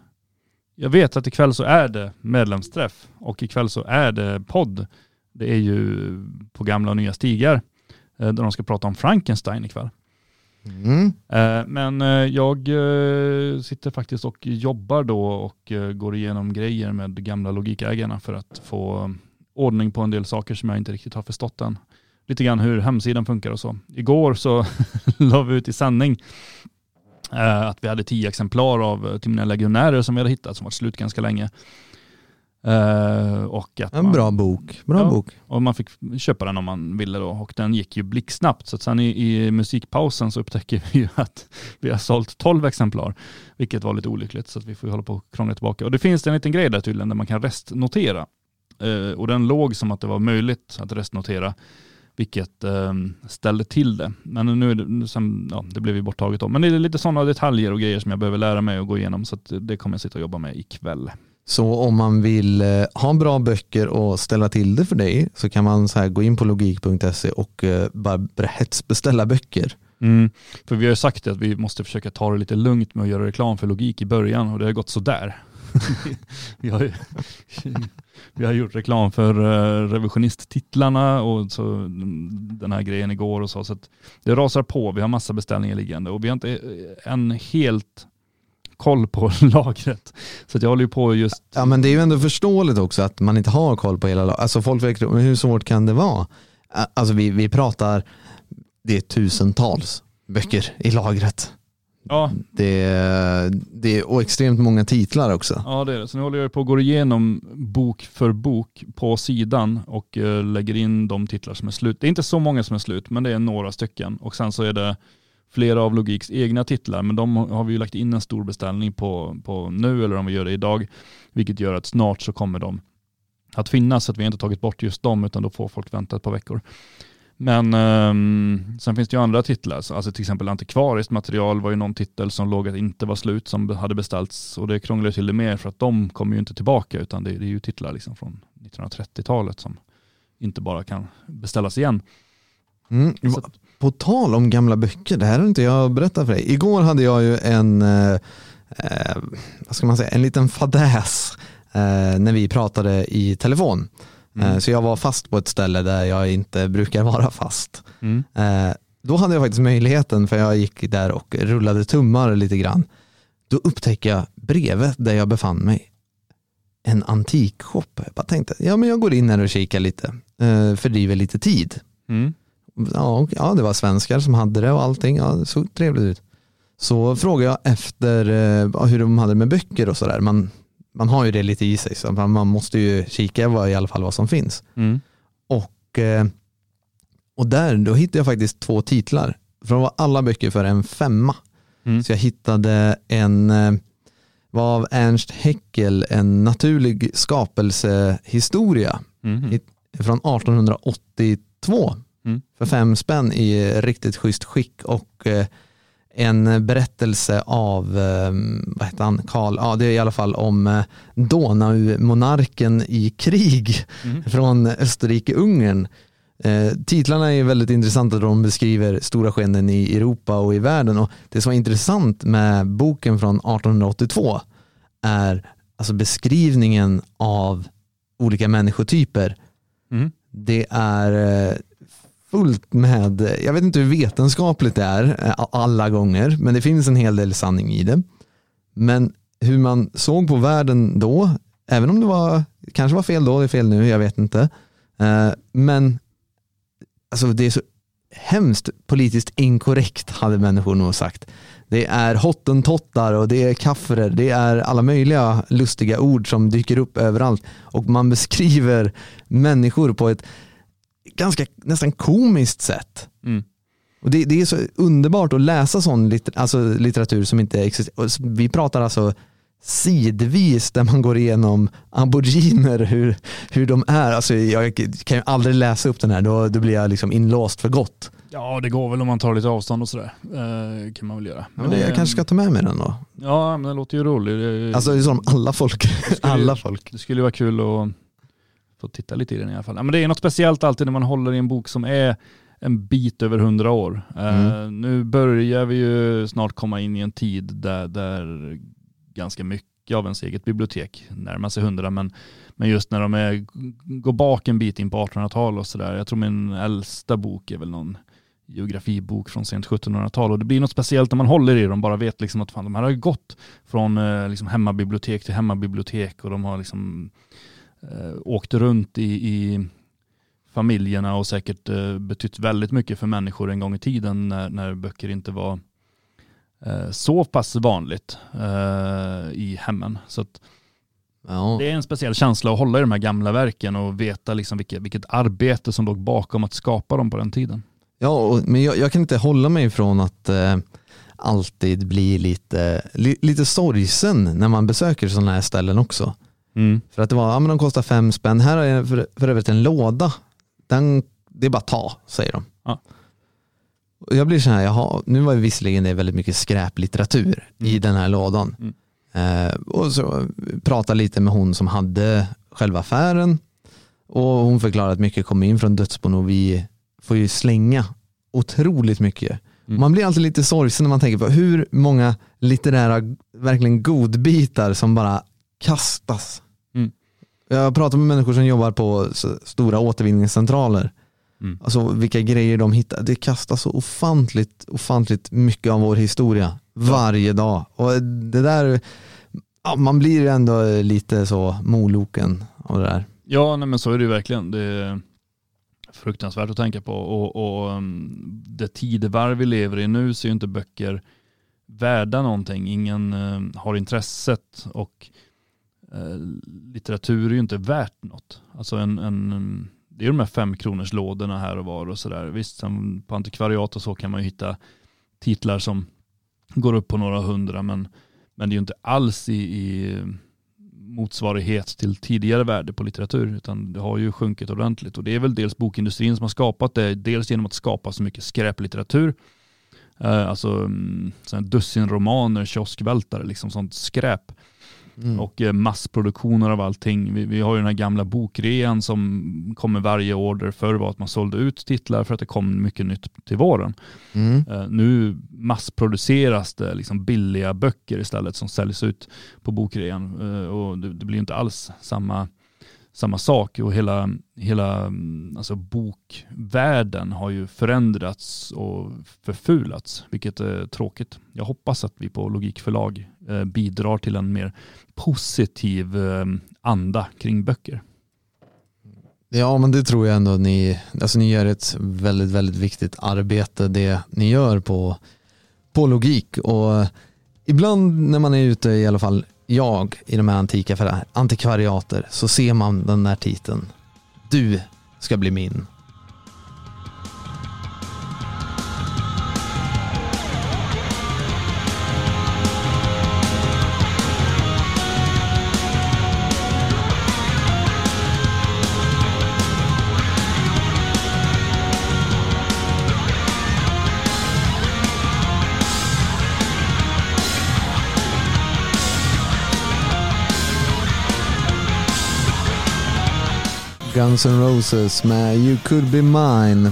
Jag vet att ikväll så är det medlemsträff och ikväll så är det podd. Det är ju på gamla och nya stigar eh, där de ska prata om Frankenstein ikväll. Mm. Eh, Men eh, jag sitter faktiskt och jobbar då och går igenom grejer med gamla logikägarna för att få ordning på en del saker som jag inte riktigt har förstått än. Lite grann hur hemsidan funkar och så. Igår så la vi ut i sändning att vi hade tio exemplar av eh, Till mina legionärer som vi hade hittat som var slut ganska länge. Eh, och att En man- bra bok. Bra Ja. bok. och man fick köpa den om man ville då och den gick ju blixtsnabbt. Så att sen i, i musikpausen så upptäcker vi ju att vi har sålt 12 exemplar, vilket var lite olyckligt så att vi får ju hålla på och krångla tillbaka. Och det finns en liten grej där tydligen där man kan restnotera. Eh, och den låg som att det var möjligt att restnotera, vilket eh, ställde till det. Men nu är det, sen, ja, det blev ju borttaget då. Men det är lite sådana detaljer och grejer som jag behöver lära mig och gå igenom så det kommer jag sitta och jobba med ikväll. Så om man vill eh, ha bra böcker och ställa till det för dig så kan man så här gå in på logik.se och eh, bara hetsbeställa böcker. Mm. För vi har ju sagt att vi måste försöka ta det lite lugnt med att göra reklam för logik i början och det har gått sådär vi, har ju, vi har gjort reklam för eh, revisionisttitlarna och så den här grejen igår och så. så att det rasar på, vi har massa beställningar liggande och vi har inte eh, en helt koll på lagret. Så att jag håller ju på just Ja men det är ju ändå förståeligt också att man inte har koll på hela lagret. Alltså folk verkar, men hur svårt kan det vara? Alltså vi, vi pratar, det är tusentals böcker i lagret. Ja, Det är, det är, och extremt många titlar också. Ja det är det. Så nu håller jag på att gå igenom bok för bok på sidan och eh, lägger in de titlar som är slut. Det är inte så många som är slut men det är några stycken. Och sen så är det flera av Logiks egna titlar men de har vi ju lagt in en stor beställning på, på nu eller om vi gör det idag. Vilket gör att snart så kommer de att finnas så att vi inte tagit bort just dem utan då får folk vänta ett par veckor. Men ehm, sen finns det ju andra titlar, så- alltså till exempel antikvariskt material var ju någon titel som låg att inte var slut som hade beställts och det krånglar till det mer för att de kommer ju inte tillbaka utan det, det är ju titlar liksom från 1930-talet som inte bara kan beställas igen. Mm. Att, På tal om gamla böcker, det här har inte jag berättat för dig. Igår hade jag ju en, eh, eh, vad ska man säga, en liten fadäs eh, när vi pratade i telefon. Eh, så jag var fast på ett ställe där jag inte brukar vara fast. mm, Eh, då hade jag faktiskt möjligheten för jag gick där och rullade tummar lite grann. Då upptäckte jag bredvid där jag befann mig en antikshop. Jag bara tänkte, ja men jag går in här och kikar lite, eh, fördriver lite tid. mm, Ja, ja, det var svenskar som hade det och allting. Ja, det såg trevligt ut. Så frågade jag efter hur de hade med böcker och sådär. Man, man har ju det lite i sig, så man, måste ju kika vad, i alla fall vad som finns. mm, Och, eh, och där, då hittade jag faktiskt två titlar från var alla böcker för en femma. Mm. Så jag hittade en, eh, var av Ernst Haeckel, en naturlig skapelsehistoria Mhm. Hit- från 1882 Mm. för fem spänn i riktigt schysst skick och eh, en berättelse av, eh, vad heter han, Karl, ja det är i alla fall om eh, Donau-monarken i krig Mm. från Österrike-Ungern. Eh, titlarna är väldigt intressanta då de beskriver stora skeenden i Europa och i världen och det som är intressant med boken från 1882 är alltså beskrivningen av olika människotyper. Mm. Det är eh, fullt med, jag vet inte hur vetenskapligt det är eh, alla gånger, men det finns en hel del sanning i det. Men hur man såg på världen då, även om det var, kanske var fel då, det är fel nu, jag vet inte. Eh, men alltså det är så hemskt politiskt inkorrekt hade människor nog sagt. Det är hottentottar och det är kafferer, det är alla möjliga lustiga ord som dyker upp överallt och man beskriver människor på ett ganska nästan komiskt sätt. Mm. Och det, det är så underbart att läsa sån litter, alltså litteratur som inte existerar. Vi pratar alltså sidvis där man går igenom aboriginer, hur, hur de är. Alltså jag kan ju aldrig läsa upp den här, då, då blir jag liksom inlåst för gott. Ja, det går väl om man tar lite avstånd och sådär. Eh, kan man väl göra. Men jag kanske ska ta med mig den då. Ja, men det låter ju roligt. Det, Alltså det är som alla folk. skulle- Alla folk. det skulle vara kul att få titta lite i den i alla fall. Ja, men det är något speciellt alltid när man håller i en bok som är en bit över hundra år. Eh, nu börjar vi ju snart komma in i en tid där, där ganska mycket av ens eget bibliotek närmar sig hundra, men, men just när de är, går bak en bit in på 1800-tal och sådär. Jag tror min äldsta bok är väl någon geografibok från sent 1700-tal och det blir något speciellt när man håller i dem, bara vet liksom att fan, de här har gått från eh, liksom hemmabibliotek till hemmabibliotek och de har liksom eh, åkt runt i, i familjerna och säkert eh, betytt väldigt mycket för människor en gång i tiden när, när böcker inte var eh, så pass vanligt eh, i hemmen. Så Ja. det är en speciell känsla att hålla i de här gamla verken och veta liksom vilket, vilket arbete som låg bakom att skapa dem på den tiden. Ja, och, men jag, jag kan inte hålla mig ifrån att eh, alltid bli lite, li, lite sorgsen när man besöker sådana här ställen också. För att det var, ja men de kostar fem spänn, här är för, för övrigt en låda. Den, det är bara att ta, säger de. Ja. Och jag blir så här, jaha, nu var ju visserligen det väldigt mycket skräplitteratur i den här lådan. Mm. Eh, och så pratade lite med hon som hade själva affären och hon förklarade att mycket kommer in från dödsbon och vi får ju slänga otroligt mycket. Mm. Man blir alltid lite sorgsen när man tänker på hur många litterära verkligen godbitar som bara kastas. Mm. Jag pratar med människor som jobbar på stora återvinningscentraler. Mm. Alltså vilka grejer de hittar. Det kastas så ofantligt, ofantligt mycket av vår historia varje dag. Och det där, ja, man blir ändå lite så moloken av det där. Ja, nej, men så är det ju verkligen. Det är fruktansvärt att tänka på. Och, och um, det tidevarv vi lever i nu så är ju inte böcker värda någonting. Ingen eh, har intresset och Eh, litteratur är ju inte värt något. Alltså en, en, det är de här fem kronors lådorna här och var och sådär. Visst, sen på antikvariat och så kan man ju hitta titlar som går upp på några hundra, men, men det är ju inte alls i, i motsvarighet till tidigare värde på litteratur, utan det har ju sjunkit ordentligt. Och det är väl dels bokindustrin som har skapat det, dels genom att skapa så mycket skräplitteratur. Eh, alltså mm, sådana här dussin romaner, kioskvältare, liksom sånt skräp. Mm. Och eh, massproduktioner av allting. Vi, vi har ju den här gamla bokrean som kommer varje år där förr var att man sålde ut titlar för att det kom mycket nytt till våren. Mm. Eh, nu massproduceras det liksom billiga böcker istället som säljs ut på bokrean Eh, och det, det blir inte alls samma, samma sak och hela, hela mm, alltså bokvärlden har ju förändrats och förfulats vilket är tråkigt. Jag hoppas att vi på Logikförlag Eh, bidrar till en mer positiv eh, anda kring böcker. Ja men det tror jag ändå ni, alltså ni gör ett väldigt, väldigt viktigt arbete det ni gör på, på logik och ibland när man är ute, i alla fall jag, i de här antika affärerna, antikvariater så ser man den där titeln. Du ska bli min. Guns N' Roses med You could be mine.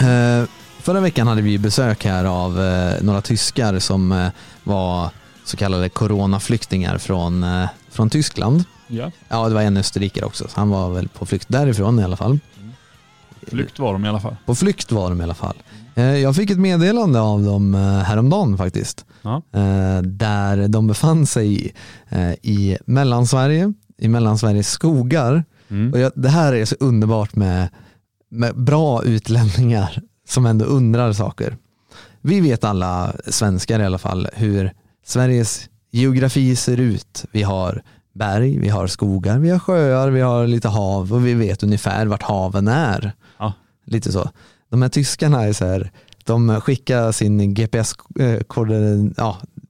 Eh, förra veckan hade vi besök här av eh, några tyskar som eh, var så kallade coronaflyktingar från, från Tyskland. Ja, Ja, det var en österrikare också, så han var väl på flykt därifrån i alla fall. flykt var de i alla fall. På flykt var de i alla fall. Jag fick ett meddelande av dem häromdagen faktiskt. Ja. Där de befann sig eh, i Mellansverige, i Mellansveriges skogar. Mm. Och jag, det här är så underbart med, med bra utlänningar som ändå undrar saker. Vi vet alla svenskar i alla fall hur Sveriges geografi ser ut. Vi har berg, vi har skogar, vi har sjöar, vi har lite hav och vi vet ungefär vart haven är. Ja. Lite så. De här tyskarna är så här, de skickar sin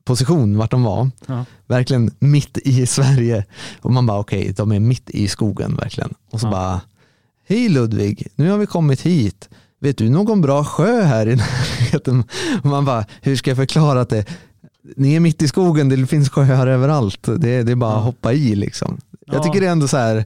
GPS-position vart de var. Ja. Verkligen mitt i Sverige. Och man bara okej, de är mitt i skogen verkligen. Och så Ja. bara, hej Ludvig, nu har vi kommit hit. Vet du någon bra sjö här i närheten? Och man bara, hur ska jag förklara att det ni är mitt i skogen, det finns sjöar överallt. Det, det är bara att hoppa i liksom. Jag Ja. tycker det är ändå så här,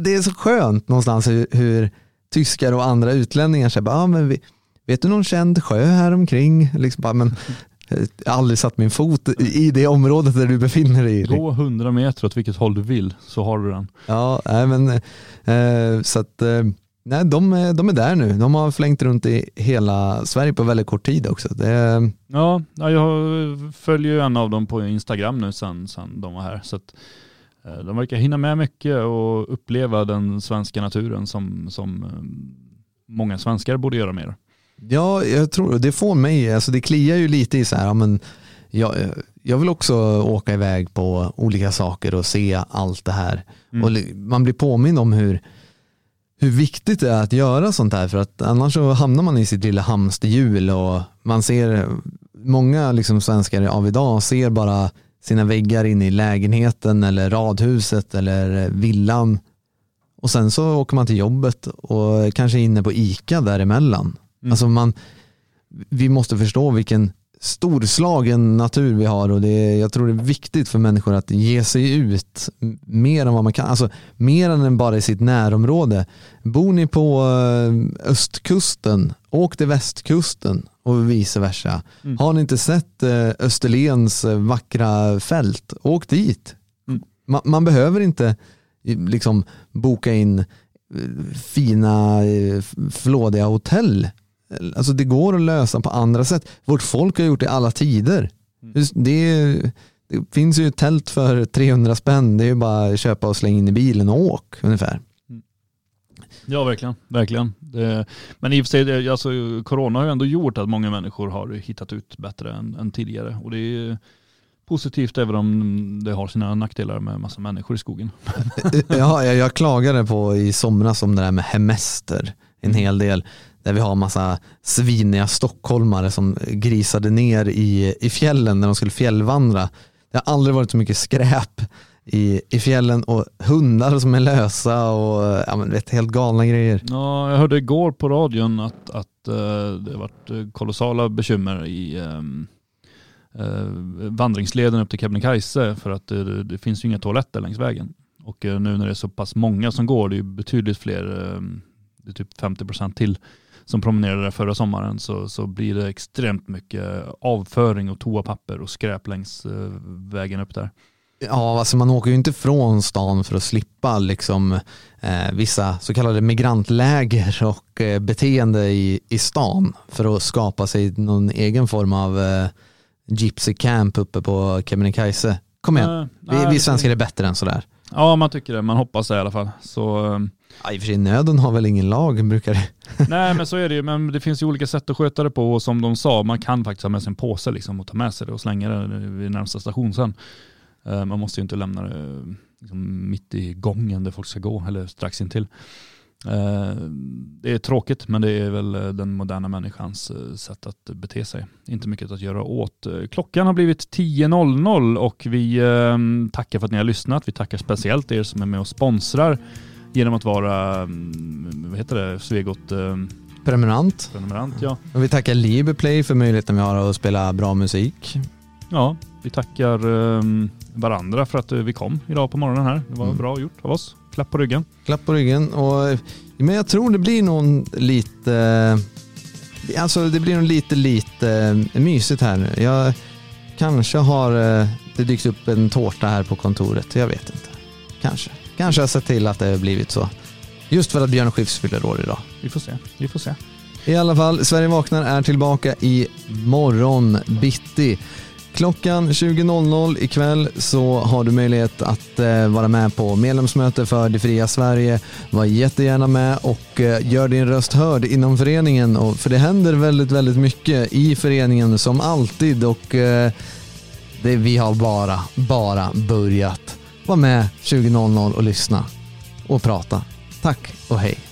det är så skönt någonstans hur, hur tyskar och andra utlänningar säger, ah, men vi, vet du någon känd sjö här omkring? Liksom bara, men, jag har aldrig satt min fot i det området där du befinner dig. Gå 100 meter åt vilket håll du vill så har du den. Ja, nej, men eh, så att eh, nej, de, är- de är där nu. De har flängt runt i hela Sverige på väldigt kort tid också. Det, Ja, ja, jag följer ju en av dem på Instagram nu sen, sen de var här. Så att, eh, de verkar hinna med mycket och uppleva den svenska naturen som, som eh, många svenskar borde göra mer. Ja, jag tror det får mig, alltså det kliar ju lite i så här, ja, men jag, jag vill också åka iväg på olika saker och se allt det här. Mm. Och man blir påmind om hur, hur viktigt det är att göra sånt här för att annars så hamnar man i sitt lilla hamsterhjul och man ser, många liksom svenskar av idag ser bara sina väggar inne i lägenheten eller radhuset eller villan och sen så åker man till jobbet och kanske inne på ICA däremellan. Mm. Alltså man, vi måste förstå vilken storslagen natur vi har och det är, jag tror det är viktigt för människor att ge sig ut mer än vad man kan, alltså mer än bara i sitt närområde. Bor ni på eh, östkusten, åk till västkusten och vice versa. Mm. Har ni inte sett eh, Österlens eh, vackra fält, åk dit. Mm. Man, man behöver inte liksom boka in fina flådiga hotell. Alltså det går att lösa på andra sätt. Vårt folk har gjort det i alla tider. Just Det, det finns ju ett tält för 300 spänn. Det är ju bara att köpa och slänga in i bilen och åk ungefär. Ja, verkligen. verkligen. Det, men i och för sig, alltså, corona har ju ändå gjort att många människor har hittat ut bättre än, än tidigare. Och det är positivt även om det har sina nackdelar med massa människor i skogen. ja, jag, jag klagade på i somras om det där med hemester en hel del. Där vi har massa sviniga stockholmare som grisade ner i, i fjällen när de skulle fjällvandra. Det har aldrig varit så mycket skräp i, i fjällen och hundar som är lösa och ja, men, vet, helt galna grejer. Ja, jag hörde igår på radion att, att eh, det har varit eh, kolossala bekymmer i ehm, eh, vandringsleden upp till Kebnekaise för att eh, det, det finns ju inga toaletter längs vägen. Och eh, nu när det är så pass många som går, det är ju betydligt fler, ehm, det är typ 50% till som promenerade där förra sommaren så, så blir det extremt mycket avföring och toapapper och skräp längs eh, vägen upp där. Ja, alltså man åker ju inte från stan för att slippa liksom, eh, vissa så kallade migrantläger och eh, beteende i, i stan för att skapa sig någon egen form av eh, gypsy camp uppe på Kebnekaise. Kom igen, Eh, vi, nej, vi svenskar är bättre än sådär. Ja, man tycker det. Man hoppas det i alla fall. Så, ehm, Ja, I och för sig, nöden har väl ingen lag, brukar det. Nej men så är det ju, men det finns ju olika sätt att sköta det på och som de sa, man kan faktiskt ha med sig en påse liksom och ta med sig det och slänga det vid närmsta station sen. Eh, man måste ju inte lämna det eh, liksom mitt i gången där folk ska gå eller strax intill. Eh, det är tråkigt men det är väl den moderna människans sätt att bete sig. Inte mycket att göra åt. Klockan har blivit 10.00 och vi tackar för att ni har lyssnat. Vi tackar speciellt er som är med och sponsrar genom att vara, mm, vad heter det, Svegot eh, Prenumerant. prenumerant. Ja. Och vi tackar Liberplay för möjligheten vi har att spela bra musik. ja, vi tackar eh, varandra för att eh, vi kom idag på morgonen här. Det var Mm. bra gjort av oss. klapp på ryggen. Klapp på ryggen. Och, men jag tror det blir nog lite, alltså det blir nog lite, lite mysigt här nu. Jag kanske har eh, det dykt upp en tårta här på kontoret. Jag vet inte. Kanske. Kanske har sett till att det har blivit så. Just för att Björn Skifs fyller år idag. Vi får se. Vi får se. I alla fall, Sverige vaknar är tillbaka i morgon bitti. Klockan 20.00 ikväll så har du möjlighet att eh, vara med på medlemsmöte för Det fria Sverige. Var jättegärna med och eh, gör din röst hörd inom föreningen. Och, för det händer väldigt, väldigt mycket i föreningen som alltid och eh, det, vi har bara, bara börjat. Var med 20.00 och lyssna och prata. Tack och hej.